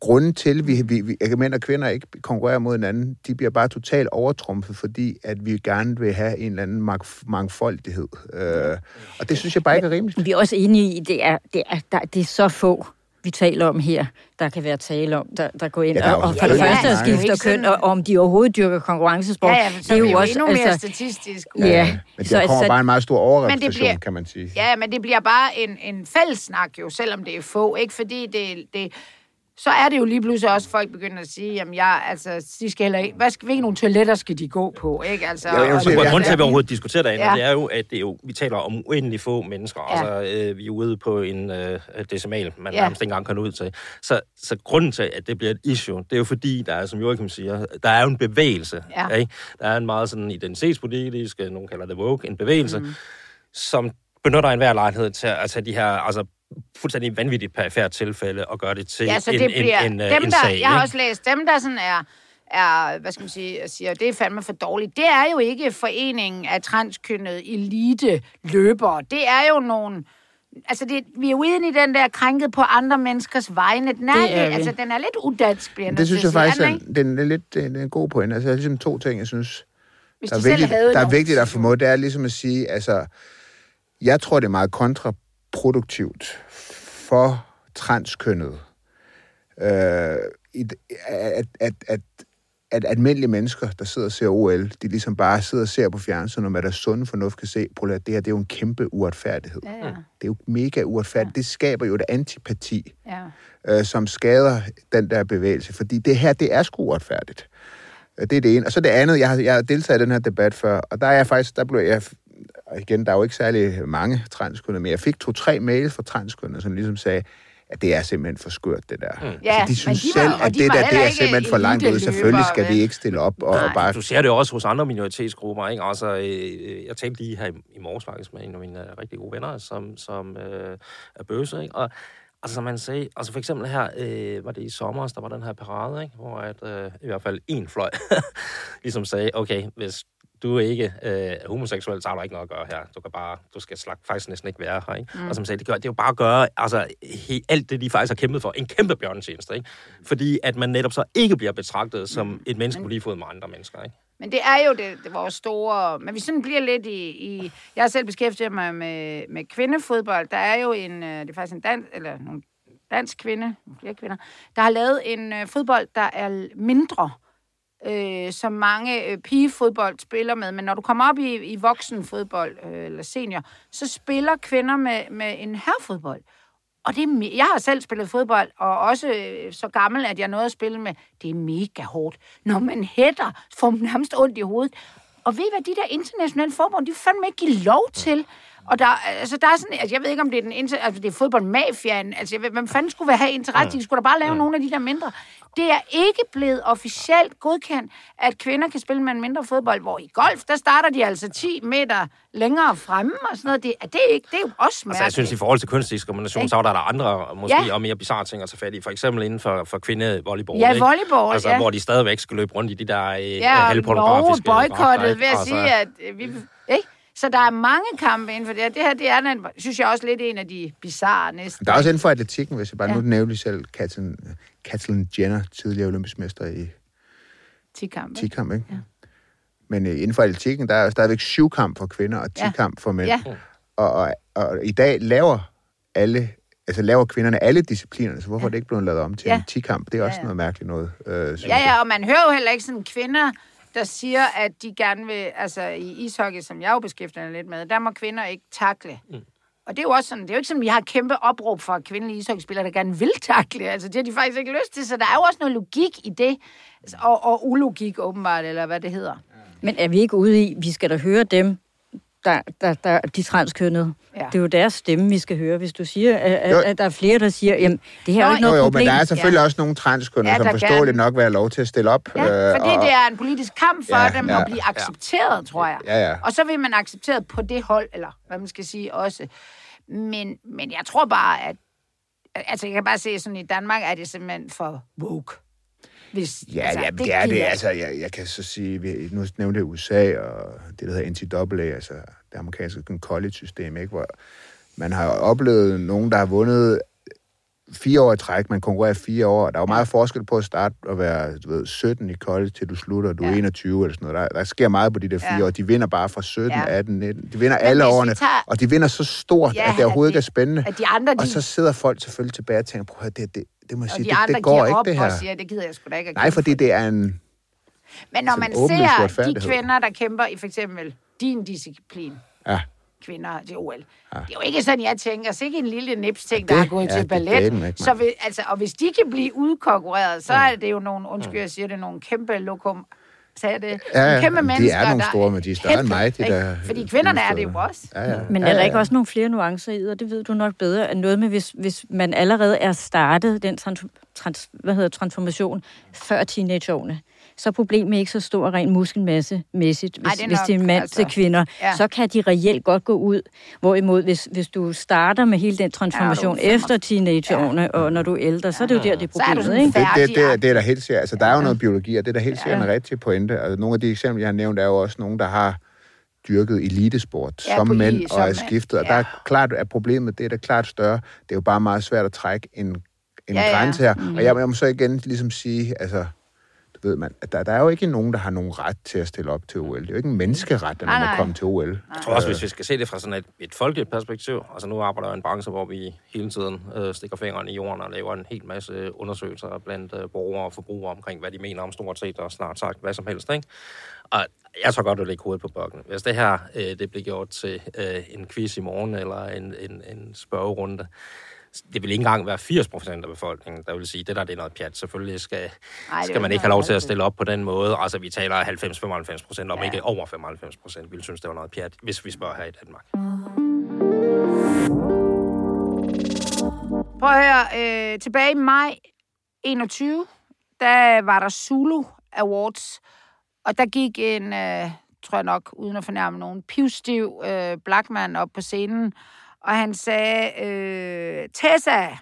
grunde til, vi, vi, vi mænd og kvinder ikke konkurrerer mod hinanden, de bliver bare totalt overtrumfet, fordi at vi gerne vil have en eller anden mang- mangfoldighed. Øh, og det synes jeg bare ikke er rimeligt. Vi er også enige i, det er, det er, der, det er så få, vi taler om her, der kan være tale om, der, der går ind Ja, der er og, jo og for det første at Ikke køn, og om de overhovedet dyrker konkurrencesport. Ja, ja, så det er jo, endnu mere altså, statistisk. Ja, Men så- der kommer så- bare en meget stor overrepræsentation, bliver- kan man sige. Ja, men det bliver bare en, en fællessnak jo, selvom det er få, ikke? Fordi det, det, så er det jo lige pludselig også, folk begynder at sige, jamen jeg, altså, de skal heller ikke, hvad skal, hvilke nogle toiletter skal de gå på, ikke? Altså, Ja, jeg og- sige, ja, grunden til, at vi overhovedet diskuterer derinde, Ja. det er jo, at det er jo, vi taler om uendelig få mennesker. Ja. Ja. Altså, øh, vi er ude på en øh, decimal, man Ja. ja. nærmest ikke engang kan ud til. Så, så grunden til, at det bliver et issue, det er jo fordi, der er, som Joachim siger, der er jo en bevægelse. Ja. Ikke? Der er en meget sådan identitetspolitisk, øh, nogen kalder det woke, en bevægelse, mm. som benytter enhver lejlighed til at tage de her altså, fuldstændig vanvittigt perifært tilfælde og gøre det til Ja, så en, det bliver en, en, øh, dem, en der, sag. jeg har også læst, dem der sådan er, er, hvad skal man sige, siger, det er fandme for dårligt. Det er jo ikke foreningen af transkønnede elite løbere. Det er jo nogle, altså det, vi er ude i den der krænket på andre menneskers vegne. Den er, Det lidt, er vi. altså den er lidt udansk, bliver Det synes jeg faktisk Er den den er lidt det er en god point. Altså, der er ligesom to ting, jeg synes, Hvis der de er selv vigtigt, der er vigtigt at formå. Det er ligesom at sige, altså, jeg tror, det er meget kontraproduktivt for transkønnet, øh, at, at, at, at almindelige mennesker, der sidder og ser OL, de ligesom bare sidder og ser på fjernsynet, og med deres sunde fornuft kan se, prøv at det her, det er jo en kæmpe uretfærdighed. Ja, ja, Det er jo mega uretfærdigt. Det skaber jo et antipati ja. øh, som skader den der bevægelse. Fordi det her, det er sgu uretfærdigt. Øh, Det er det ene. Og så det andet, jeg har, jeg har deltaget i den her debat før, og der er jeg faktisk, der blev jeg, og igen, der er jo ikke særlig mange transkønnede, men jeg fik to-tre mails fra transkønnede, som ligesom sagde, at det er simpelthen for skørt, det der. Mm. Ja, de synes de var- selv, at de det der, det er simpelthen for langt ud. Selvfølgelig skal vel? vi ikke stille op og, og bare... Du ser det også hos andre minoritetsgrupper, ikke? Altså, øh, jeg talte lige her i, i morges faktisk med en af mine øh, rigtig gode venner, som, som øh, er bøse, ikke? Og altså, som man sagde, altså for eksempel her, øh, var det i sommer, der var den her parade, ikke? Hvor at, øh, i hvert fald en fløj ligesom sagde, okay, hvis du ikke øh, er homoseksuel, så har du ikke noget at gøre her. Du kan bare, du skal slag, faktisk næsten ikke være her, ikke? Mm. Og som sagde, det, gør, det er jo bare at gøre, altså, he, alt det, de faktisk har kæmpet for, en kæmpe bjørnetjeneste, ikke? Fordi at man netop så ikke bliver betragtet som et menneske på lige fod med andre mennesker, ikke? Men det er jo det, det vores store... Men vi sådan bliver lidt i... i jeg har selv beskæftiget mig med, med kvindefodbold. Der er jo en... øh, Det er faktisk en dansk... Eller nogle dansk kvinde, flere kvinder, der har lavet en øh, fodbold, der er mindre, øh, øh, som mange øh, pigefodbold spiller med. Men når du kommer op i, i voksenfodbold, øh, eller senior, så spiller kvinder med, med en herrefodbold. Og det er, me- jeg har selv spillet fodbold, og også øh, så gammel, at jeg nåede at spille med. Det er mega hårdt. Når man hætter, får man nærmest ondt i hovedet. Og ved I hvad, de der internationale forbund, de fandme ikke give lov til. Og der, altså, der er sådan, altså, jeg ved ikke, om det er den inter, altså, det er fodboldmafiaen. Altså, jeg ved, hvem fanden skulle have interesse? De skulle da bare lave nogle af de der mindre. Det er ikke blevet officielt godkendt, at kvinder kan spille med en mindre fodbold, hvor i golf, der starter de altså 10 meter længere fremme og sådan noget. Det, er det, ikke, det er jo også Altså, jeg synes, i forhold til kønsdiskrimination, så er der andre, måske Ja. ja. og mere bizarre ting at tage fat i. For eksempel inden for, for kvindevolleyball. Ja, volleyball, altså, ja. Hvor de stadigvæk skal løbe rundt i de der øh, Ja, og halvpornografiske dragter, boykottet ikke? ved at Altså, sige, at øh, vi... Ikke? Så der er mange kampe inden for det her. Det her, det er, den, synes jeg, også lidt en af de bizarre næsten. Der er også inden for atletikken, hvis jeg bare Ja. nu nævner lige selv Katlyn, Katlyn Jenner, tidligere olympisk mester i 10 kampe. 10 kamp, ikke? Ja. Men øh, inden for atletikken, der er stadigvæk syv kamp for kvinder og 10 Ja. kamp for mænd. Ja. Og, og, og, i dag laver alle, altså laver kvinderne alle disciplinerne, så hvorfor Ja. er det ikke blevet lavet om til Ja. en 10 kamp? Det er også Ja, ja. noget mærkeligt noget, øh, Ja, ja, og man hører jo heller ikke sådan kvinder, der siger, at de gerne vil, altså i ishockey, som jeg jo beskæftiger mig lidt med, der må kvinder ikke takle. Mm. Og det er jo også sådan, det er jo ikke sådan, at vi har et kæmpe opråb for kvindelige ishockeyspillere, der gerne vil takle. Altså, det har de faktisk ikke lyst til, så der er jo også noget logik i det. Og, og ulogik åbenbart, eller hvad det hedder. Men er vi ikke ude i, vi skal da høre dem, der, der, der de transkønnede, Ja. Det er jo deres stemme, vi skal høre. Hvis du siger, at, Jo. at, der er flere, der siger, jamen, det her er jo ikke Nå, Jo, noget jo, problem. men der er selvfølgelig ja. også nogle transkunder, Ja, ja, som der forståeligt gerne- nok vil have lov til at stille op. Ja, øh, fordi og- det er en politisk kamp for Ja, dem ja. at blive accepteret, tror jeg. Ja, ja. Og så vil man accepteret på det hold, eller hvad man skal sige også. Men, men jeg tror bare, at... Altså, jeg kan bare se sådan, i Danmark er det simpelthen for woke. Hvis, Ja, altså, ja, det, det er det. Altså, jeg, jeg kan så sige, vi, nu nævnte jeg USA og det, der hedder NCAA, altså det amerikanske college-system, ikke? hvor man har oplevet nogen, der har vundet fire år i træk, man konkurrerer fire år. Der er jo meget forskel på at starte og være du ved, 17 i college, til du slutter, du er Ja. 21 eller sådan noget. Der, der sker meget på de der fire Ja. år. De vinder bare fra 17, Ja. 18, 19. De vinder alle årene, tager- og de vinder så stort, Ja, at det overhovedet ikke er spændende. At de andre, de, Og så sidder folk selvfølgelig tilbage og tænker, prøv at det, det, det må jeg sige, de det, det går ikke, det her. og siger, det gider jeg sgu da ikke Nej, fordi for." det er en... Men når man ser de kvinder, der kæmper i for eksempel din disciplin, Ja. kvinder til OL. Ja. Det er jo ikke sådan, jeg tænker, så ikke en lille nips-ting, der Det- er gået ja, til det ballet. ikke, så vil, altså, og hvis de kan blive udkonkurreret, så er det jo nogle, undskyld, jeg siger det, nogle kæmpe lokum, sagde det? Ja, Nogle kæmpe de mennesker, er nogle der store, men de er større end mig, de der Fordi kvinderne er det jo også. Ja, ja. Men ja, er der ja. ikke også nogle flere nuancer i, og det ved du nok bedre, at noget med, hvis, hvis man allerede er startet den trans, trans, hvad hedder, transformation før teenageårene, så er problemet ikke så stor rent muskelmasse-mæssigt, hvis, Ej, det er hvis det er en mand altså, til kvinder. ja. Så kan de reelt godt gå ud. Hvorimod, hvis, hvis du starter med hele den transformation Ja, er efter teenageårene, og når du er ældre, så er det jo der, det er Så er problemet, ikke? Det, det, det, er- det er der helt sikkert. Altså, der er jo noget biologi, og det er der helt sikkert en rigtig pointe. Altså, nogle af de eksempler, jeg har nævnt, er jo også nogen, der har dyrket elitesport Ja, som mænd som og er skiftet. Og Ja. der er klart, at problemet det er da klart større. Det er jo bare meget svært at trække en, en Ja, ja. grænse her. Og jeg, jeg må så igen ligesom sige, altså, ved man, at der, der er jo ikke nogen, der har nogen ret til at stille op til OL. Det er jo ikke en menneskeret, at Nej, man må nej. komme til OL. Jeg tror også, hvis vi skal se det fra sådan et, et folkeligt perspektiv, altså nu arbejder jeg i en branche, hvor vi hele tiden øh, stikker fingeren i jorden og laver en hel masse undersøgelser blandt øh, borgere og forbrugere omkring, hvad de mener om stort set og snart sagt hvad som helst. Ikke? Og jeg tror godt, at lægge hovedet på bakken. Hvis det her øh, det bliver gjort til øh, en quiz i morgen eller en, en, en spørgerunde, det vil ikke engang være 80 procent af befolkningen, der vil sige, det der det er noget pjat. Selvfølgelig skal, Ej, skal man ikke have lov til at stille op på den måde. Altså, vi taler 90-95 procent, om Ja. ja. ikke over 95 procent, vil synes, det var noget pjat, hvis vi spørger her i Danmark. Prøv at høre, øh, tilbage i maj 21, der var der Zulu Awards, og der gik en, øh, tror jeg nok, uden at fornærme nogen, pivstiv øh, blackman op på scenen, og han sagde, øh, Tessa,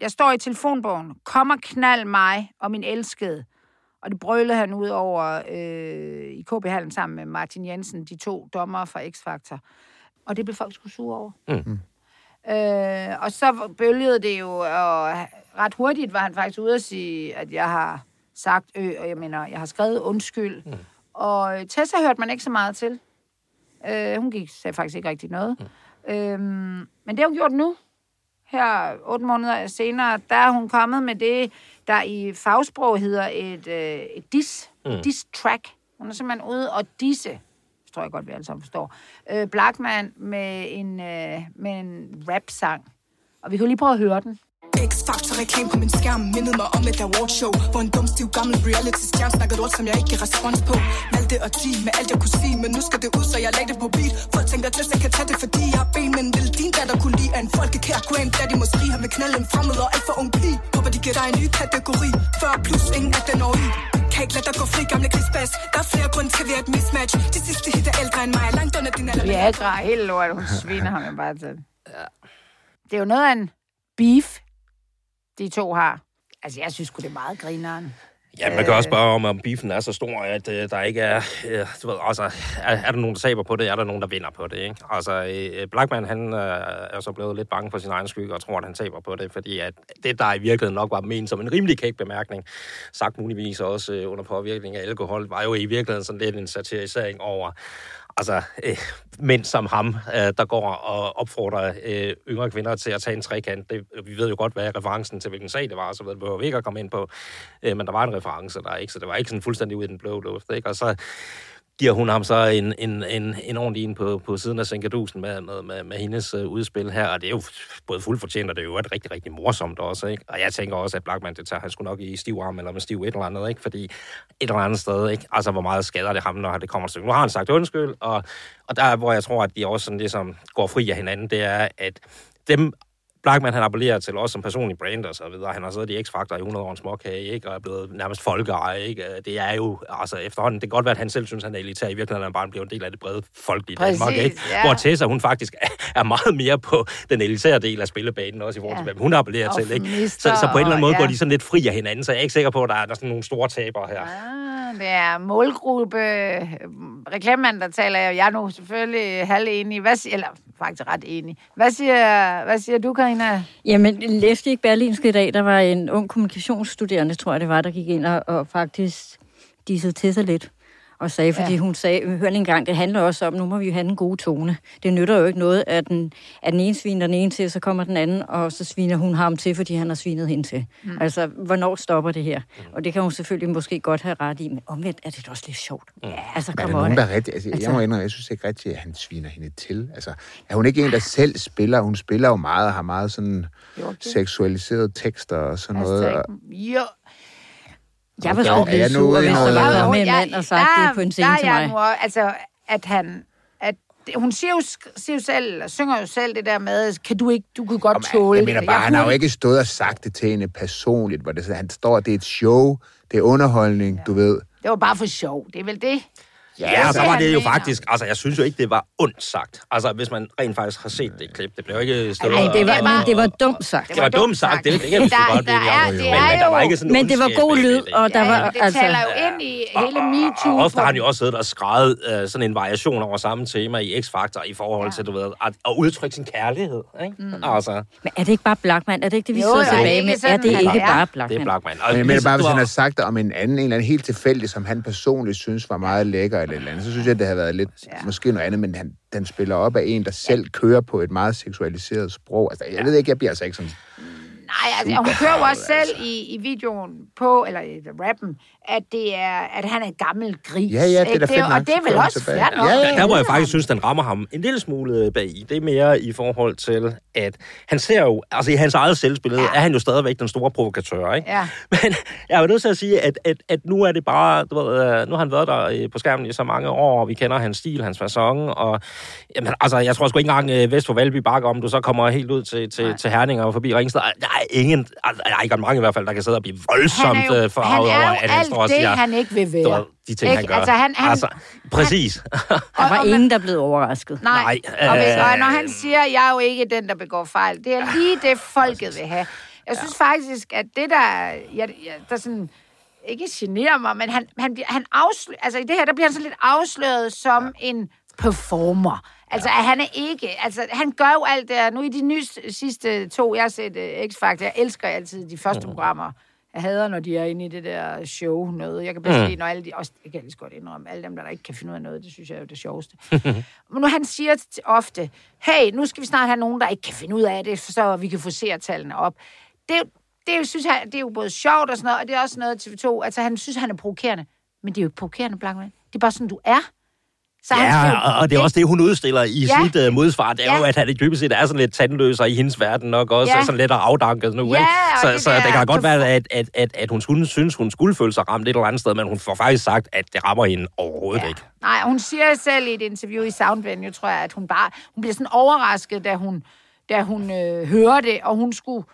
jeg står i telefonbogen, kom og knald mig og min elskede. Og det brølede han ud over øh, i KB Hallen sammen med Martin Jensen, de to dommere fra X-Factor. Og det blev folk sgu sure over. Øh, og så bølgede det jo, og ret hurtigt var han faktisk ude at sige, at jeg har sagt ø, og jeg mener, jeg har skrevet undskyld. Mm. Og Tessa hørte man ikke så meget til. Øh, hun gik, sagde faktisk ikke rigtig noget. Mm. Øhm, men det har hun gjort nu. Her otte måneder senere, der er hun kommet med det, der i fagsprog hedder et, øh, et dis, mm. dis-track. Hun er simpelthen ude og disse, tror jeg godt, vi alle sammen forstår, øh, Blackman med en, øh, med en rap-sang. Og vi kan jo lige prøve at høre den. X-Factor reklame på min skærm. Mindede mig om et awardshow Hvor en dum, stiv, gammel reality-stjerne snakkede ord, som jeg ikke gav respons på. Valgte at sige med alt, jeg kunne sige Men nu skal det ud, så jeg lagde det på beat. Folk tænker, at jeg kan tage det, fordi jeg har ben Men vil din datter kunne lide, at en folkekær Grand Daddy måske Han vil knalde en fremmed og alt for ung pige. Håber, de giver dig en ny kategori. 40 plus, ingen af den år i. Kan ikke lade dig gå fri, gamle krigsbas Der er flere grunde til, at vi er et mismatch. De sidste hit er ældre end mig. Langt under din alder. Viagra, hele lort, hun sviner ham jo bare til. Det er jo noget af en beef, de to har. Altså, jeg synes sgu, det er meget grineren. Ja, man kan også spørge om, om beefen er så stor, at øh, der ikke er... Øh, du ved, altså, er, er der nogen, der taber på det? Er der nogen, der vinder på det? Ikke? Altså, øh, Blackman, han øh, er så blevet lidt bange for sin egen skygge og tror, at han taber på det, fordi at det, der i virkeligheden nok var ment som en rimelig kæk bemærkning, sagt muligvis også øh, under påvirkning af alkohol, var jo i virkeligheden sådan lidt en satirisering over altså, øh, mænd som ham, øh, der går og opfordrer øh, yngre kvinder til at tage en trekant. Det, vi ved jo godt, hvad referencen til, hvilken sag det var, så det behøver vi ikke at komme ind på. Øh, men der var en reference der, ikke? Så det var ikke sådan fuldstændig ud i den blå luft, ikke? Og så, giver hun ham så en, en, en, en ordentlig en på, på siden af Senkadusen med, med, med, med hendes øh, udspil her, og det er jo både fuldfortjent, og det er jo et rigtig, rigtig morsomt også, ikke? Og jeg tænker også, at Blackman, det tager han skulle nok i stiv arm, eller med stiv et eller andet, ikke? Fordi et eller andet sted, ikke? Altså, hvor meget skader det ham, når det kommer til Nu har han sagt undskyld, og, og der, hvor jeg tror, at de også sådan ligesom går fri af hinanden, det er, at dem Blackman, han appellerer til os som personlig brand og så videre. Han har siddet i X-Factor i 100 år en småkage, ikke? Og er blevet nærmest folkeeje, ikke? Det er jo, altså efterhånden, det kan godt være, at han selv synes, han er elitær. I virkeligheden er han bare blevet en del af det brede folkelige Præcis, Danmark, ikke? ja. Hvor Tessa, hun faktisk er, meget mere på den elitære del af spillebanen, også i forhold til, Ja. hvad hun appellerer Og til, ikke? Så, så på en eller anden måde og- går ja. de sådan lidt fri af hinanden, så jeg er ikke sikker på, at der er, der er sådan nogle store tabere her. Ah, det er målgruppe. Reklamemand, der taler jeg. Jeg er nu selvfølgelig halv enig. Hvad siger, eller faktisk ret enig. Hvad siger, hvad siger du, Karina? Jamen, læste ikke Berlinske i dag? Der var en ung kommunikationsstuderende, tror jeg det var, der gik ind og, og faktisk dissede til sig lidt. Og sagde, fordi Ja. hun sagde, hør lige en gang, det handler også om, nu må vi jo have en god tone. Det nytter jo ikke noget, at den, at den ene sviner den ene til, så kommer den anden, og så sviner hun ham til, fordi han har svinet hende til. Mm. Altså, hvornår stopper det her? Og det kan hun selvfølgelig måske godt have ret i, men omvendt er det da også lidt sjovt. Ja, altså, Men er kom der on. nogen, der er rigtig... Altså, jeg må indrømme, jeg synes ikke rigtig, at han sviner hende til. Altså, er hun ikke en, der selv spiller? Hun spiller jo meget og har meget sådan Jo, det- seksualiserede tekster og sådan noget. Og, Jo. Jeg var sgu blevet jeg sur, hvis der var kommet en jeg- mand og sagt der- det på en der scene er til jeg mig. Nu, altså, at han... At hun siger jo, siger jo selv, eller synger jo selv det der med, kan du ikke, du kunne godt tåle jeg mener bare, han har jo ikke stået og sagt det til hende personligt, hvor det, han står, det er et show, det er underholdning, du ved. Det var bare for sjov. Det er vel det? Ja, og så det, var det jo faktisk, altså jeg synes jo ikke, det var ondt sagt. Altså hvis man rent faktisk har set det klip, det blev jo ikke stået Nej, det var, men det var dumt sagt. Det var dumt sagt, det, det kan sgu Der- godt der er- det Men, er men der var ikke sådan Men det var god lyd, det. og der ja, var det altså... taler jo ind i hele MeToo. Og ofte har han jo også siddet og skrevet uh, sådan en variation over samme tema i X-Factor i forhold til, du ved, at, at udtrykke sin kærlighed. Ikke? Mm. Altså, Men er det ikke bare Blackman? Er det ikke det, vi Jo, sidder er det tilbage ikke med? Er det ikke bare det Blackman? er Blackman. Men jeg mener bare, hvis han har- sagt det om en anden, en eller anden helt tilfældig, som han personligt synes var meget lækker et eller andet, så synes jeg, det havde været lidt, ja. måske noget andet, men han, den spiller op af en, der selv kører på et meget seksualiseret sprog. Altså, jeg ved ikke, jeg bliver altså ikke sådan... Nej, altså, hun kører jo også selv i, i videoen på, eller i rappen, at, det er, at han er en gammel gris. Ja, ja, det er da fedt Og det er vel også fair nok. Ja, ja, Der, der hvor jeg faktisk synes, den rammer ham en lille smule bag i. Det er mere i forhold til, at han ser jo, altså i hans eget selvspillede, ja. er han jo stadigvæk den store provokatør, ikke? Ja. Men jeg er nødt til at sige, at, at, at nu er det bare, du ved, øh, nu har han været der øh, på skærmen i så mange år, og vi kender hans stil, hans façon, og jamen, altså, jeg tror sgu ikke engang øh, vest for Valby Bakke, om du så kommer helt ud til, til, til Herning og forbi Ringsted. Der er ingen, altså, der er ikke mange i hvert fald, der kan sidde og blive voldsomt han er jo, øh, forarvet han er over, jo at han alt står og det, siger, han ikke vil være. de ting, han Ikke? gør. Altså, han- han- altså, præcis. Der var og- ingen, der blev overrasket. Nej, Nej, og, hvis, øh, og når han siger, at jeg er jo ikke den, der begår fejl, det er lige det, folket vil have. Jeg synes faktisk, at det, der, jeg, jeg, der sådan, ikke generer mig, men han, han, bliver, han afslø, altså i det her, der bliver han sådan lidt afsløret som en performer. Altså, at han er ikke... Altså, han gør jo alt det. Nu i de nye sidste to, jeg har set uh, X-Factor, jeg elsker altid de første programmer. Jeg hader, når de er inde i det der show noget. Jeg kan bedst Mm. lide, når alle de... Også, det kan jeg lige godt indrømme. Alle dem, der, der ikke kan finde ud af noget, det synes jeg er jo det sjoveste. Men nu han siger ofte, hey, nu skal vi snart have nogen, der ikke kan finde ud af det, så vi kan få seertallene op. Det, det, synes jeg, det er jo både sjovt og sådan noget, og det er også noget TV2. Altså, han synes, han er provokerende. Men det er jo ikke provokerende, Blankman. Det er bare sådan, du er. Så han Ja, siger, og- og det er også det, hun udstiller i Ja. ja. sit uh, modsvar. Det er Ja. jo, at han i dybest set er sådan lidt tandløs, og i hendes verden nok også Ja. er sådan lidt afdanket nu. Ja, ikke? og Så, det så der det kan godt være, at, at, at, at hun skulle, synes, hun skulle føle sig ramt et eller andet sted, men hun får faktisk sagt, at det rammer hende overhovedet ja. ikke. Nej, hun siger selv i et interview i Soundvenue, tror jeg, at hun bare hun bliver sådan overrasket, da hun, da hun øh, hører det, og hun skulle...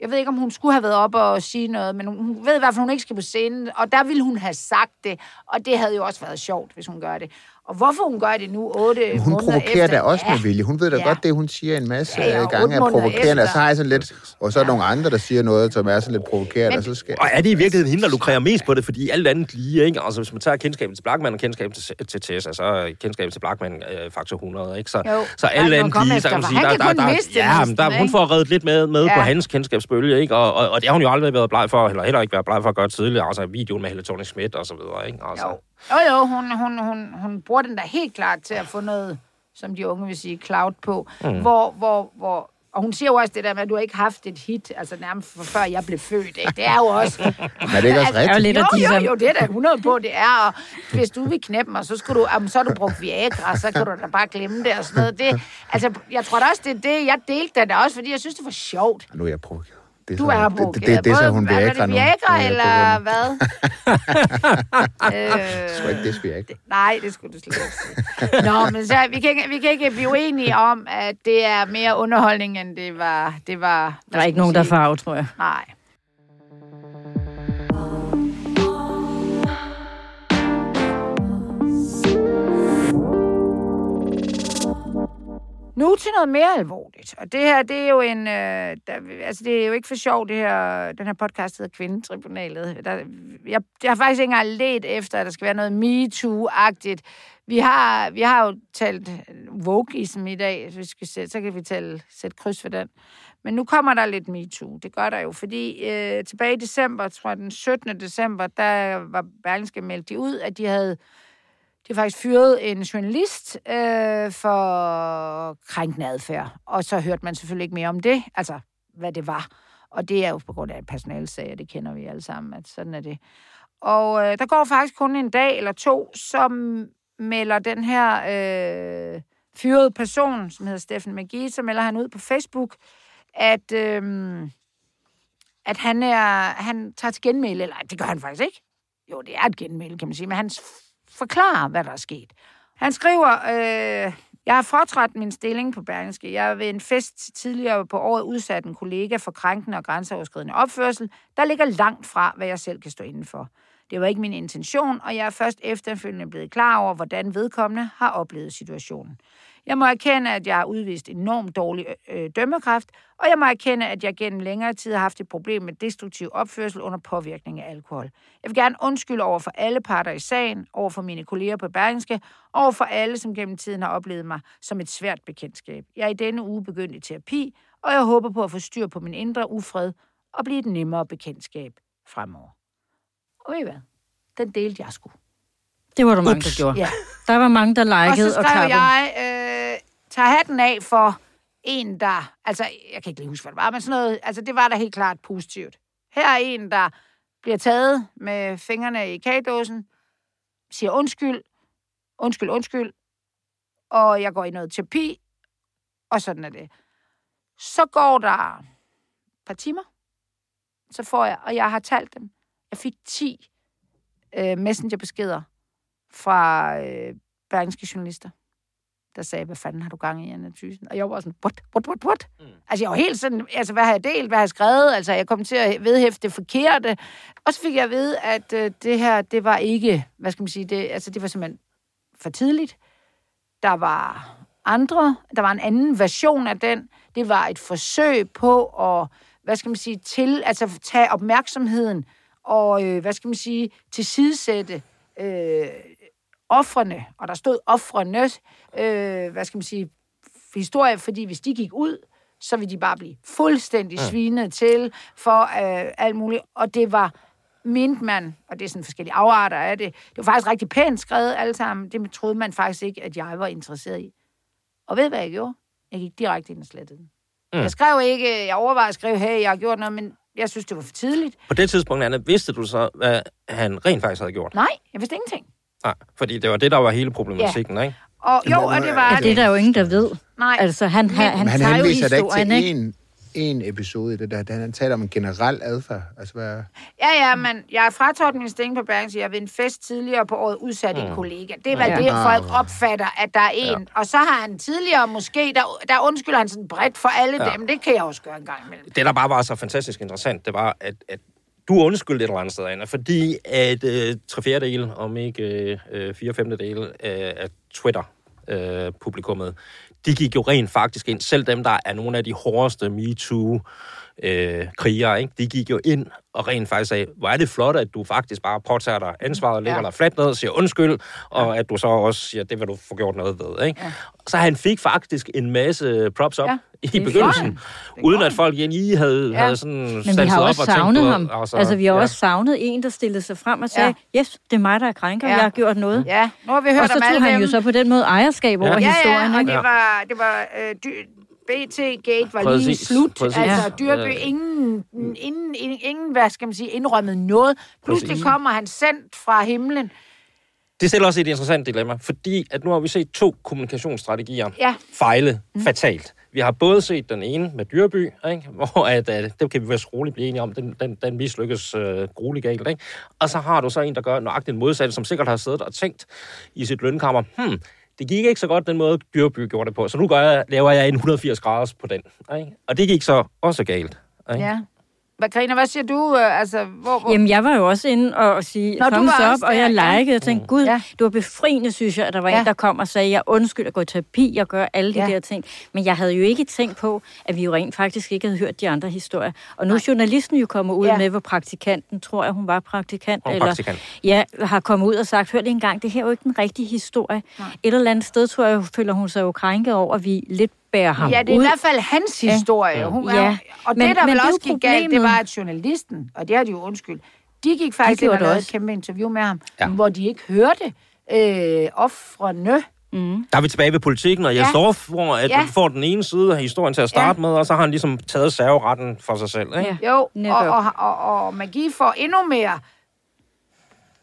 Jeg ved ikke, om hun skulle have været op og sige noget, men hun, hun ved i hvert fald, hun ikke skal på scenen, og der ville hun have sagt det, og det havde jo også været sjovt, hvis hun gør det. Og hvorfor hun gør det nu otte Men hun måneder provokerer efter, da også ja, med vilje. Hun ved da Ja. godt, det hun siger en masse Ja, ja, ja, otte gange er måneder provokerende, og så efter. har jeg sådan lidt... Og så er der nogle andre, der siger noget, som er sådan lidt provokerende, Men- og så skal... Og er det i virkeligheden hende, der lukrerer mest på det, fordi alt andet lige, ikke? Altså, hvis man tager kendskabet til Blackman og kendskabet til, til Tessa, så er kendskabet til Blackman øh, faktor 100, ikke? Så, Jo. så alt at andet lige, så efter, kan man sige, der, der, der, ja, men der, hun får reddet lidt med, med Ja. på hans kendskabsbølge, ikke? Og, og, og, det har hun jo aldrig været bleg for, eller heller ikke været bleg for at gøre tidligere, altså videoen med Helle Thorning Schmidt og så videre, ikke? Altså, Jo, jo, jo hun, hun, hun, hun bruger den der helt klart til at få noget, som de unge vil sige, cloud på, mm. hvor, hvor, hvor Og hun siger jo også det der med, at du har ikke haft et hit, altså nærmest for før jeg blev født. Ikke? Det er jo også... Men er det ikke også Altså, er rigtigt? lidt jo, jo, jo, det er da 100 på, det er. Og hvis du vil knæppe mig, så, skal du, jamen, så har du brugt Viagra, så kan du da bare glemme det og sådan noget. Det, altså, jeg tror da også, det er det. Jeg delte det da også, fordi jeg synes, det var sjovt. Nu er jeg provokeret. Det Du så, er det, provokeret. det, det, det, er så hun er Viagra det, nu. Viagra, Det er eller hvad? Ikke, øh, det er Viagra. nej, det skulle du slet ikke sige. Nå, men så, vi, kan ikke, vi kan ikke blive uenige om, at det er mere underholdning, end det var... Det var Der er ikke nogen, der sige? farve, tror jeg. Nej. Nu til noget mere alvorligt. Og det her, det er jo en... Øh, der, altså, det er jo ikke for sjov, det her, den her podcast hedder Kvindetribunalet. Der, jeg, jeg har faktisk ikke engang let efter, at der skal være noget MeToo-agtigt. Vi har, vi har jo talt wokeism i dag, hvis vi skal sætte, så kan vi tale, sætte kryds for den. Men nu kommer der lidt MeToo. Det gør der jo, fordi øh, tilbage i december, tror jeg den 17. december, der var Berlingske meldt de ud, at de havde de har faktisk fyret en journalist øh, for krænkende adfærd. Og så hørte man selvfølgelig ikke mere om det, altså hvad det var. Og det er jo på grund af personalsager, det kender vi alle sammen, at sådan er det. Og øh, der går faktisk kun en dag eller to, som melder den her øh, fyrede person, som hedder Steffen McGee, så melder han ud på Facebook, at, øh, at han, er, han tager til genmæle, eller det gør han faktisk ikke. Jo, det er et genmæle, kan man sige, men han forklare, hvad der er sket. Han skriver, øh, jeg har fortrædt min stilling på Berlingske. Jeg er ved en fest tidligere på året udsat en kollega for krænkende og grænseoverskridende opførsel, der ligger langt fra, hvad jeg selv kan stå indenfor. for. Det var ikke min intention, og jeg er først efterfølgende blevet klar over, hvordan vedkommende har oplevet situationen. Jeg må erkende, at jeg har udvist enormt dårlig øh, øh, dømmekraft, og jeg må erkende, at jeg gennem længere tid har haft et problem med destruktiv opførsel under påvirkning af alkohol. Jeg vil gerne undskylde over for alle parter i sagen, over for mine kolleger på Bergenske, over for alle, som gennem tiden har oplevet mig som et svært bekendtskab. Jeg er i denne uge begyndt i terapi, og jeg håber på at få styr på min indre ufred og blive et nemmere bekendtskab fremover. Og ved I hvad? Den delte jeg sgu. Det var der mange, der gjorde. Ja. Der var mange, der Og likede så og, skrev klappede. jeg, øh, tager hatten af for en, der... Altså, jeg kan ikke lige huske, hvad det var, men sådan noget... Altså, det var da helt klart positivt. Her er en, der bliver taget med fingrene i kagedåsen, siger undskyld, undskyld, undskyld, og jeg går i noget terapi, og sådan er det. Så går der et par timer, så får jeg, og jeg har talt dem, jeg fik 10 øh, messengerbeskeder fra øh, berlingske journalister, der sagde, hvad fanden har du gang i, Anna Thyssen? Og jeg var sådan, what, what, what, what? Mm. Altså, jeg var helt sådan, altså, hvad har jeg delt, hvad har jeg skrevet? Altså, jeg kom til at vedhæfte det forkerte. Og så fik jeg at vide, at øh, det her, det var ikke, hvad skal man sige, det, altså, det var simpelthen for tidligt. Der var andre, der var en anden version af den. Det var et forsøg på at, hvad skal man sige, til, altså tage opmærksomheden og, øh, hvad skal man sige, tilsidesætte øh, offrene, og der stod offrene, øh, hvad skal man sige, historie, fordi hvis de gik ud, så ville de bare blive fuldstændig ja. svinet til for øh, alt muligt, og det var mente man, og det er sådan forskellige afarter af det, det var faktisk rigtig pænt skrevet alle sammen, det troede man faktisk ikke, at jeg var interesseret i. Og ved hvad jeg gjorde? Jeg gik direkte ind og slettede den. Mm. Jeg skrev ikke, jeg overvejede at skrive, hey, jeg har gjort noget, men jeg synes, det var for tidligt. På det tidspunkt, Anna, vidste du så, hvad han rent faktisk havde gjort? Nej, jeg vidste ingenting. Nej, fordi det var det, der var hele problematikken, ja. ikke? Og jo, og det var Ja, det er der jo ingen, der ved. Nej, Altså, han, han, han, han tager jo henviser da ikke historien, til ikke? en, en episode i det der. Han, han taler om en generel adfærd. Altså, hvad... Ja, ja, men jeg har fratrådt min stilling på Berlingske. Jeg ved en fest tidligere på året udsat en kollega. Det er vel Ja. det, folk opfatter, at der er en. Ja. Og så har han tidligere måske, der, der undskylder han sådan bredt for alle ja. dem. Det kan jeg også gøre en gang imellem. Det, der bare var så fantastisk interessant, det var, at, at du undskyldte et eller andet sted, Anna, fordi at øh, tre fjerdedele, om ikke øh, fire femtedele øh, af Twitter-publikummet, øh, de gik jo rent faktisk ind. Selv dem, der er nogle af de hårdeste MeToo øh, krigere, ikke? de gik jo ind og rent faktisk sagde, hvor er det flot, at du faktisk bare påtager dig ansvaret, lægger Ja. dig fladt ned og siger undskyld, og at du så også siger, det vil du få gjort noget ved. Ikke? Ja. Så han fik faktisk en masse props op Ja, ja, i begyndelsen, uden at folk lige havde, Ja. ja. havde sådan Men vi har op også og tænkt savnet på, ham. Altså, altså, vi har ja. også savnet en, der stillede sig frem og sagde, ja. yes, det er mig, der er krænker, Ja. ja. jeg har gjort noget. Ja, nu har vi hørt Og så om alle tog han dem. jo så på den måde ejerskab over Ja. Ja, historien, ja, og ikke? det var, det var øh, dy, BT-gate var Præcis, lige slut. præcis. Altså. Dyrby, Øh. ingen, ingen, ingen, hvad skal man sige, indrømmet noget. Pludselig Præcis. kommer han sendt fra himlen. Det stiller også et interessant dilemma, fordi at nu har vi set to kommunikationsstrategier Ja. fejle mm. fatalt. Vi har både set den ene med Dyrby, ikke? hvor at, at, det kan vi være roligt blive enige om, den, den, den mislykkes øh, grueligt galt. Ikke? Og så har du så en, der gør nøjagtigt en modsatte, som sikkert har siddet og tænkt i sit lønkammer, hmm, det gik ikke så godt den måde, Dyrby gjorde det på, så nu gør jeg, laver jeg en 180 graders på den. Ikke? Og det gik så også galt. Ikke? Ja. Hvad, Karina, hvad siger du? øh, Altså, hvor, hvor... Jamen, jeg var jo også inde og, og sige Nå, du thumbs var up, også og jeg likede og tænkte, gud, Ja. det var befriende, synes jeg, at der var Ja. en, der kom og sagde, jeg undskyld at gå i terapi, jeg gør alle de Ja. der ting. Men jeg havde jo ikke tænkt på, at vi jo rent faktisk ikke havde hørt de andre historier. Og nu er journalisten jo kommet ud Ja. med, hvor praktikanten, tror jeg, hun var praktikant, Hun eller praktikant. ja, har kommet ud og sagt, hør lige en gang, det her er jo ikke den rigtige historie. Nej. Et eller andet sted, tror jeg, føler hun sig jo krænket over, at vi lidt bærer ham Ja, det er ud. i hvert fald hans historie. Hun, Ja. Og det, Men- der men vel det også gik galt, det var, at journalisten, og det har de jo undskyld, de gik faktisk ind gjorde og det lavede et kæmpe interview med ham, Ja. hvor de ikke hørte øh, offrene. Der er vi tilbage ved politikken og Jens Ja. Dorf, hvor at Ja. ja. får den ene side af historien til at starte Ja. med, og så har han ligesom taget serveretten for sig selv. Ikke? Ja. Jo, og, og, og, og Magi får endnu mere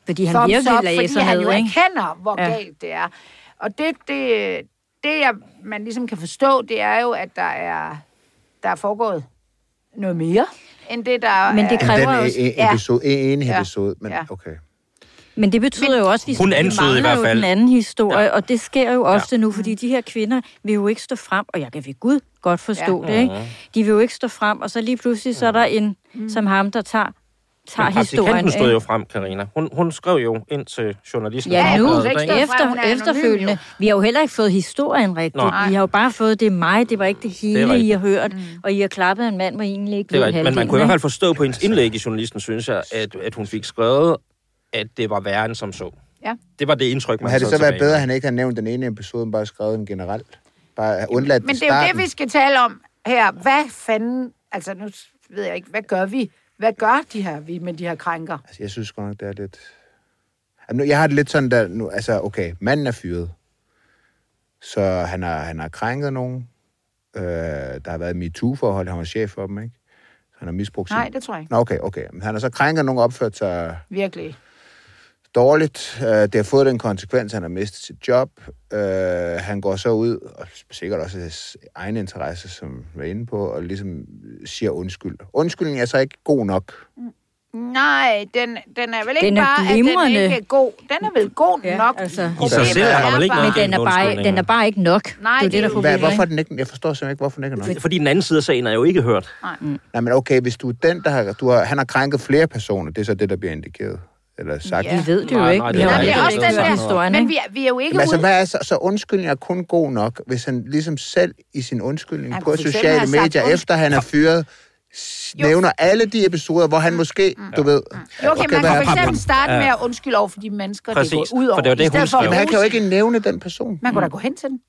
Fordi han thumbs virkelig up, fordi han jo ikke? erkender, hvor ja. Ja. galt det er. Og det, det, det jeg, man ligesom kan forstå, det er jo, at der er, der er foregået noget mere, end det, der Men det er... kræver den også- e- e- Ja. episode, en, en Ja. episode, men Ja. okay. Men det betyder jo også, at vi, Hun vi antydede i hvert jo fald- den anden historie, Ja. ja. og det sker jo ofte ja. nu, fordi de her kvinder vil jo ikke stå frem, og jeg kan ved Gud godt forstå Ja. ja. det, ikke? De vil jo ikke stå frem, og så lige pludselig så er der en som ham, der tager, tager Men historien. praktikanten stod jo frem, Karina. Hun, hun skrev jo ind til journalisten. Ja, nu, er er efter, efterfølgende. Vi har jo heller ikke fået historien rigtigt. Nej. Vi har jo bare fået, det er mig, det var ikke det hele, rigtigt. I har hørt, og I har klappet en mand, hvor I egentlig ikke Det rigtigt, men man kunne i hvert fald forstå på hendes indlæg i journalisten, synes jeg, at, at hun fik skrevet, at det var værre end som så. Ja. Det var det indtryk, man Men havde det så været bedre, at han ikke havde nævnt den ene episode, men bare skrevet den generelt? Bare undladt Men det er jo det, vi skal tale om her. Hvad fanden... Altså, nu ved jeg ikke, hvad gør vi? Hvad gør de her, vi med de her krænker? Altså, jeg synes godt nok, det er lidt... Nu- jeg har det lidt sådan der... Nu, altså, okay, manden er fyret. Så han har, han har krænket nogen. Øh, der har været MeToo-forhold, han var chef for dem, ikke? Så han har misbrugt sin... Nej, det tror jeg ikke. Nå, okay, okay. Men han har så krænket nogen, opført sig Virkelig. Dårligt. Øh, det har fået den konsekvens, at han har mistet sit job. Øh, han går så ud, og sikkert også hans egen interesse, som vi er inde på, og ligesom siger undskyld. Undskyldningen er så ikke god nok. Nej, den, den er vel ikke Den er bare, at glimrende. den ikke er god. Den er vel god Ja, nok. altså. I sig selv er der vel ikke bare- noget Men den er, bare, den er bare ikke nok. Nej, det er det er der er Hvad, hvorfor den ikke... Jeg forstår simpelthen ikke, hvorfor den ikke er nok. Fordi den anden side af sagen er jo ikke hørt. Nej, men okay, hvis du er den, der har... Du har han har krænket flere personer, det er så det, der bliver indikeret. Eller sagt. Ja. Vi ved det jo Nej, ikke. nej, Vi det har er Nej, jo det er ikke også den der, historien, men vi er, vi er jo ikke Men altså, hvad er så, så undskyldning er kun god nok, hvis han ligesom selv i sin undskyldning Han på sociale medier, und- efter han er fyret, nævner alle de episoder, hvor han måske, du ved... Jo, okay, man hvad kan for eksempel starte med at undskylde over for de mennesker, Præcis, det går ud over. for det var det, hun for. Jamen, han kan jo ikke nævne den person. Man kunne da gå hen til den.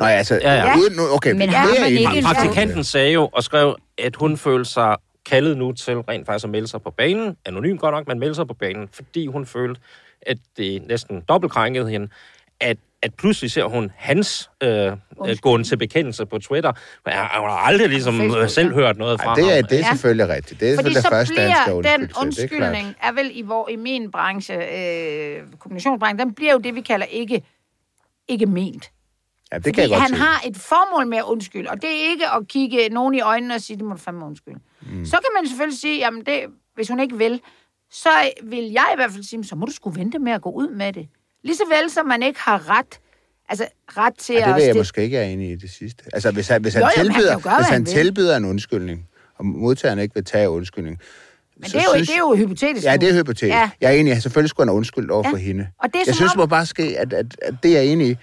Nå, altså, Ja, ja. uden, okay, Men har man ikke- ikke en- Praktikanten sagde jo og skrev, at hun følte sig kaldet nu til rent faktisk at melde sig på banen. Anonym godt nok, men melde sig på banen, fordi hun følte, at det næsten dobbeltkrænkede hende, at at pludselig ser hun hans øh, øh, gående til bekendelse på Twitter. Men hun har aldrig ligesom Facebook, øh, selv ja. hørt noget fra Ej, det er, ham. det er Ja. selvfølgelig rigtigt. Det er Fordi selvfølgelig så det første danske bliver den undskyldelse, det er undskyldning, er vel i, hvor, i min branche, øh, kommunikationsbranchen, den bliver jo det, vi kalder ikke, ikke ment. Ja, det Fordi kan jeg godt han se. har et formål med at undskylde, og det er ikke at kigge nogen i øjnene og sige, det må du fandme undskylde. Mm. Så kan man selvfølgelig sige, jamen det, hvis hun ikke vil, så vil jeg i hvert fald sige, så må du skulle vente med at gå ud med det. Lige så vel som man ikke har ret, altså ret til Ja, det at... vil jeg stille- måske ikke er enig i det sidste. Altså, hvis han, hvis han, Jo, han tilbyder, jo gøre, hvis han han tilbyder en undskyldning, og modtageren ikke vil tage undskyldning, Men det er, jo, det er jo hypotetisk. Ja, det er hypotetisk. Ja. Jeg er enig, at selvfølgelig skulle han have undskyldt over Ja. for hende. Og det er jeg synes, om- må bare ske, at, at, at det er jeg enig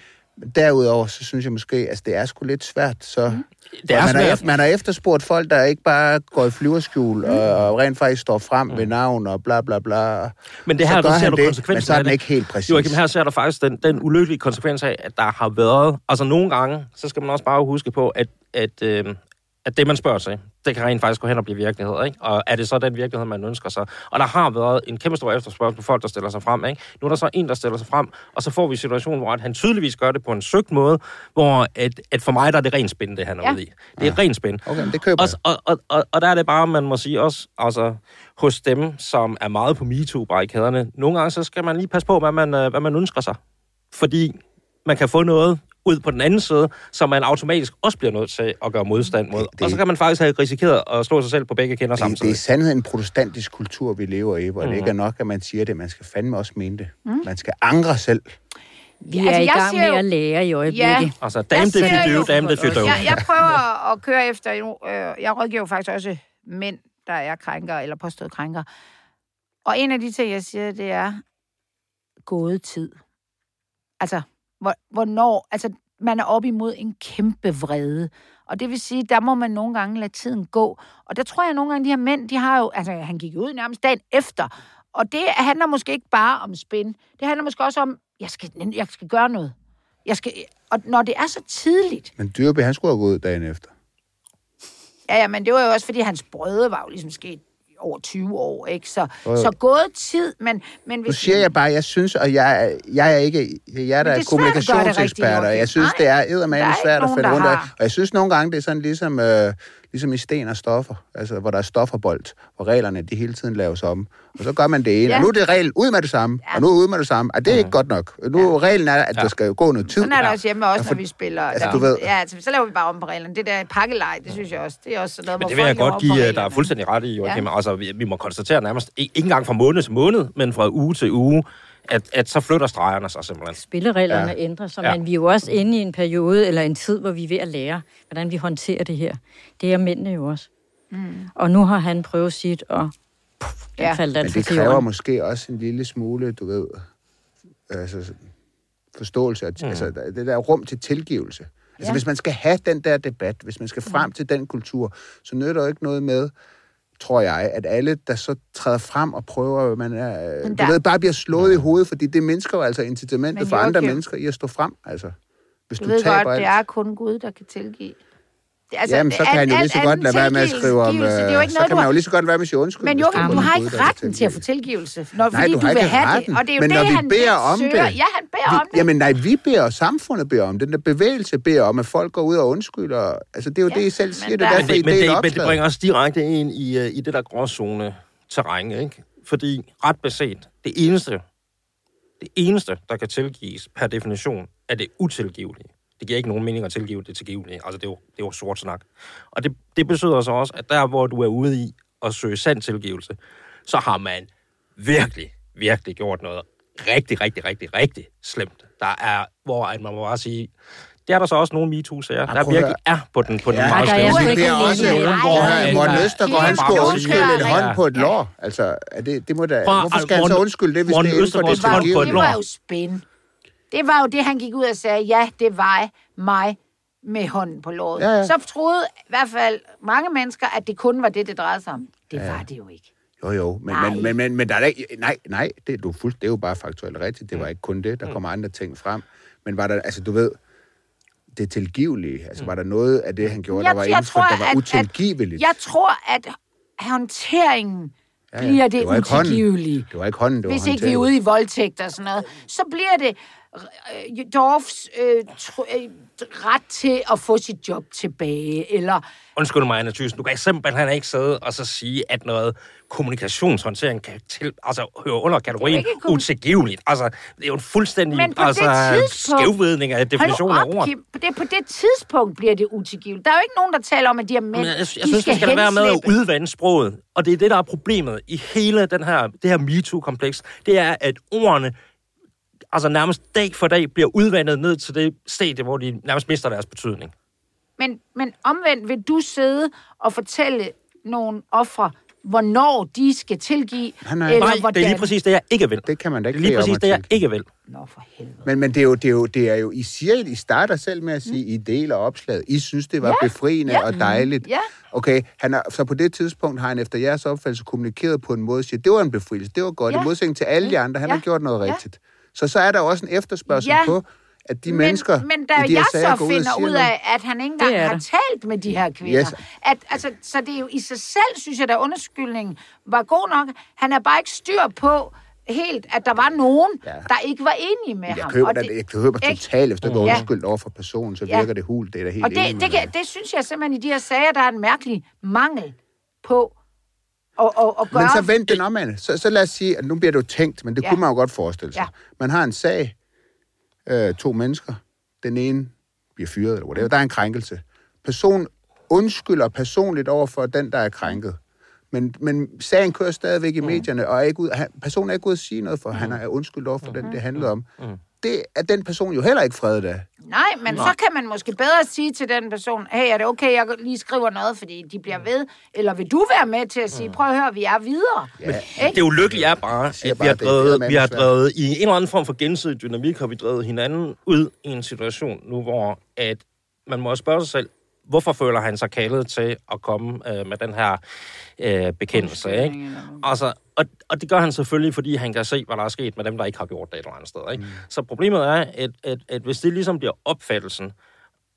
Derudover, så synes jeg måske, at altså, det er sgu lidt svært. Så, mm. Det er man, har, svært. man har efterspurgt folk, der ikke bare går i flyverskjul mm. og, og rent faktisk står frem mm. ved navn og bla bla bla. Men det Så her, der ser du det, konsekvensen men så er den ikke helt præcis. Joachim, her ser du faktisk den, den ulykkelige konsekvens af, at der har været... Altså nogle gange, så skal man også bare huske på, at, at, øh, at det, man spørger sig, det kan rent faktisk gå hen og blive virkelighed, ikke? Og er det så den virkelighed, man ønsker sig? Og der har været en kæmpe stor efterspørgsel på folk, der stiller sig frem, ikke? Nu er der så en, der stiller sig frem, og så får vi en situation, hvor at han tydeligvis gør det på en søgt måde, hvor at, at for mig der er det rent spænd, det han er Ja. ude i. Det er rent spænd. Okay, det køber Og, og, og, og, og der er det bare, man må sige også, altså, hos dem, som er meget på MeToo-barrikaderne, nogle gange så skal man lige passe på, hvad man, øh, hvad man ønsker sig. Fordi man kan få noget ud på den anden side, som man automatisk også bliver nødt til at gøre modstand mod. Det- Det, det- og så kan man faktisk have risikeret at slå sig selv på begge kinder Det, det samtidig. er sandheden en protestantisk kultur, vi lever i, hvor mm. det Mhm. ikke er nok, at man siger det. Man skal fandme også mene det. Mm. Man skal angre selv. Vi Altså, er i jeg gang siger med jo- at lære i øjeblikket. Ja. Altså, damn Jeg you do, damn if you. Jeg, jeg prøver at køre efter... Øh, jeg rådgiver faktisk også mænd, der er krænker eller påstået krænker. Og en af de ting, jeg siger, det er gået tid. Altså, hvornår... Altså, man er op imod en kæmpe vrede. Og det vil sige, der må man nogle gange lade tiden gå. Og der tror jeg nogle gange, de her mænd, de har jo... Altså, han gik ud nærmest dagen efter. Og det handler måske ikke bare om spin. Det handler måske også om, jeg skal, jeg skal gøre noget. Jeg skal, og når det er så tidligt, Men Dyrby, han skulle have gået dagen efter. Ja, ja, men det var jo også, fordi hans brødre var jo ligesom sket over 20 år, ikke? Så, jo. så gået tid, men... men Nu siger jeg bare, jeg synes, og jeg, jeg er ikke, jeg er er rigtigt, kommunikationseksperter, og jeg synes, Nej, det er der eddermame er svært at finde rundt af. Og jeg synes nogle gange, det er sådan ligesom, øh, ligesom i sten og stoffer, altså hvor der er stofferbold, hvor reglerne de hele tiden laves om. Og så gør man det ene, Ja. og nu er det regel ud med det samme, Ja. og nu er ud med det samme. Og det er ikke godt nok. Nu reglen er, at der skal jo gå noget tid. Sådan er det også hjemme også, Ja, for- når vi spiller. altså, der- du ved- Ja, altså, så laver vi bare om på reglerne. Det der pakkelej, det synes jeg også. Det er også noget, Men det vil jeg godt give øh, reglerne. dig fuldstændig ret i, Joachim. Ja. Altså, vi, vi må konstatere nærmest, ikke ikke engang fra måned til måned, men fra uge til uge, at, at så flytter stregerne sig simpelthen. Spillereglerne Ja. ændrer sig, Ja. ja. men vi er jo også inde i en periode eller en tid, hvor vi er ved at lære, hvordan vi håndterer det her. Det er mændene jo også. Mm. Og nu har han prøvet sit, og puff, Ja. faldt Men altså det kræver jorden. måske også en lille smule, du ved, altså, forståelse, og, mm. altså det der rum til tilgivelse. Altså Ja. hvis man skal have den der debat, hvis man skal frem til den kultur, så nytter det jo ikke noget med, tror jeg, at alle, der så træder frem og prøver, man er, Men du der- ved, bare bliver slået i hovedet, fordi det mindsker jo altså incitamentet Men for andre mennesker i at stå frem, altså. Hvis Du du, ved taber godt, det alt. er kun Gud, der kan tilgive. Det- Altså, Jamen, så kan han jo lige så godt lade være med at skrive om... det er jo øh, ikke så noget, kan du man jo lige så godt være med sin undskyld. Men hvis jo, det er du har ikke kan retten til at få tilgive. tilgivelse, når, Nej, fordi du du, har vil ikke have retten. det. Og det er jo Men det, når vi han beder om søger. det- Ja, han beder om det. Jamen nej, vi beder, og samfundet beder om, den der bevægelse beder om, at folk går ud og undskylder. Altså, det er jo Ja, det, I selv men siger, det der- er Men derfor, I det, men, deler det, men det bringer os direkte ind i, uh, i det der gråzone terræn, ikke? Fordi ret beset, det eneste, det eneste, der kan tilgives per definition, er det utilgivelige. Det giver ikke nogen mening at tilgive det tilgivelige. Altså, det er jo, det er jo sort snak. Og det, det betyder så også, at der, hvor du er ude i at søge sand tilgivelse, så har man virkelig, virkelig gjort noget rigtig, rigtig, rigtig, rigtig slemt. Der er, hvor at man må bare sige, det er der så også nogle MeToo-sager, der virkelig er på den, på den Ja, meget der er det er også, enig. hvor øh, Morten. Østergaard, han skulle undskylde en hånd på et lår. Altså, er det, det må da, hvorfor skal han så undskylde det, hvis det er inden for det det lår. var jo spænd. Det var jo det, han gik ud og sagde, ja, det var mig med hånden på låret. Ja, ja. Så troede i hvert fald mange mennesker, at det kun var det, det drejede sig om. Det ja. var det jo ikke. Jo, jo, men, Nej. men, men, men, men der er ikke, nej, nej, det du fuld, det er jo bare faktuelt rigtigt. Det var ikke kun det, der Mm. kommer andre ting frem. Men var der, altså du ved, det tilgivelige, altså var der noget af det, han gjorde, der var for, der var utilgiveligt? At, jeg tror, at håndteringen Ja, ja. bliver det, Det hånden. utilgivelige. Det var ikke hånden, det var Hvis ikke vi er ude i voldtægt og sådan noget, så bliver det Dorfs øh, tr- øh, ret til at få sit job tilbage, eller Undskyld mig, Anna Thyssen, du kan simpelthen ikke sidde og så sige, at noget kommunikationshåndtering kan til, altså, høre under kategorien kom- utilgiveligt. Altså, det er jo en fuldstændig Men altså, skævvedning af definitionen af. Kim. Det, på det tidspunkt bliver det utilgiveligt. Der er jo ikke nogen, der taler om, at de her mænd, Men jeg, jeg de synes, skal skal være med at udvande sproget. Og det er det, der er problemet i hele den her, det her MeToo-kompleks. Det er, at ordene altså nærmest dag for dag bliver udvandet ned til det stadie, hvor de nærmest mister deres betydning. Men, men omvendt vil du sidde og fortælle nogle ofre, hvornår de skal tilgive, Nej, nej. eller Nej, hvordan. det er lige præcis det, jeg ikke vil. Det kan man da Det ikke er lige præcis det, jeg ikke vil. Nå, for helvede. Men, men det, er jo, det, er jo, det er jo, I siger, I starter selv med at sige, I deler opslaget. I synes, det var Ja, befriende ja, og dejligt. ja. Okay, han er, så på det tidspunkt har han efter jeres opfattelse kommunikeret på en måde, siger, det var en befrielse, det var godt, Ja. i modsætning til alle de andre, han Ja. har gjort noget Ja. Så så er der også en efterspørgsel Ja. på, at de mennesker Men da i de jeg sager så går ud og finder siger ud noget. af, at han ikke engang har talt med de her kvinder. Yes. At, altså, så det er jo i sig selv, synes jeg, at undskyldningen var god nok. Han er bare ikke styr på helt, at der var nogen, ja. Der ikke var enige med Jeg ham. køber, Og det, jeg køber totalt, hvis du ikke er Ja. undskyldt over for personen, så Ja. virker det hul. Det er da helt Og det, det, kan, det synes jeg simpelthen i de her sager, der er en mærkelig mangel på at, at, at gøre... Men så vent den om, Anne. Så, så lad os sige, at nu bliver det jo tænkt, men det Ja. kunne man jo godt forestille sig. Ja. Man har en sag, øh, to mennesker, den ene bliver fyret, eller whatever. Der er en krænkelse. Person undskylder personligt over for den, der er krænket. Men, men sagen kører stadigvæk i medierne, og er ikke ud, han, personen er ikke ude at sige noget, for han er undskyldt over for den, det handlede om. Det er den person jo heller ikke fredet af. Nej, men Nej. så kan man måske bedre sige til den person, hey, er det okay, jeg lige skriver noget, fordi de bliver ved? Eller vil du være med til at sige, prøv at høre, vi er videre? Ja. Det ulykkelige er bare, at vi bare, har, det er drevet, eddermame vi har drevet i en eller anden form for gensidig dynamik, har vi drevet hinanden ud i en situation nu, hvor at man må spørge sig selv, hvorfor føler han sig kaldet til at komme øh, med den her øh, bekendelse, ikke? Altså, og, og det gør han selvfølgelig, fordi han kan se, hvad der er sket med dem, der ikke har gjort det et eller andet sted. Ikke? Mm. Så problemet er, at, at, at hvis det ligesom bliver opfattelsen,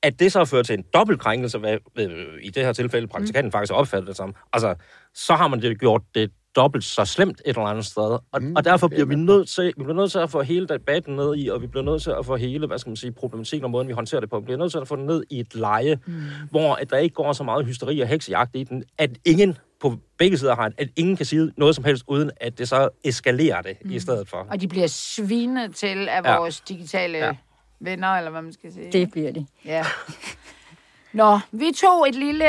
at det så fører til en dobbeltkrænkelse, hvad, hvad, i det her tilfælde praktikanten mm. faktisk har opfattet det som, altså, så har man det gjort det dobbelt så slemt et eller andet sted. Og, mm, og derfor bliver vi nødt til, vi bliver nødt til at få hele debatten ned i, og vi bliver nødt til at få hele, hvad skal man sige, problematikken og måden, vi håndterer det på, vi bliver nødt til at få det ned i et leje, mm. hvor at der ikke går så meget hysteri og heksejagt i den, at ingen på begge sider har, at ingen kan sige noget som helst, uden at det så eskalerer det mm. i stedet for. Og de bliver svinet til af Ja. vores digitale Ja. venner, eller hvad man skal sige. Det bliver de. Ja. Nå, vi tog et lille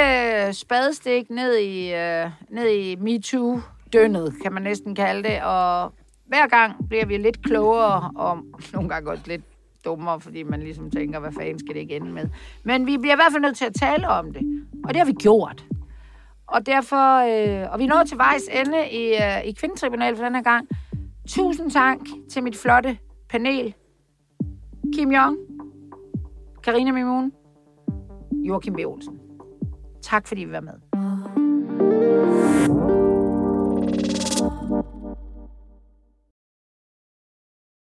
spadestik ned i, uh, ned i dønnet, kan man næsten kalde det, og hver gang bliver vi lidt klogere, og nogle gange også lidt dummere, fordi man ligesom tænker, hvad fanden skal det ikke ende med. Men vi bliver i hvert fald nødt til at tale om det, og det har vi gjort. Og derfor, øh, og vi når til vejs ende i, øh, i kvindetribunalet for den her gang. Tusind tak til mit flotte panel. Kim Jong, Karina Mimun, Joachim B. Olsen. Tak fordi I var med.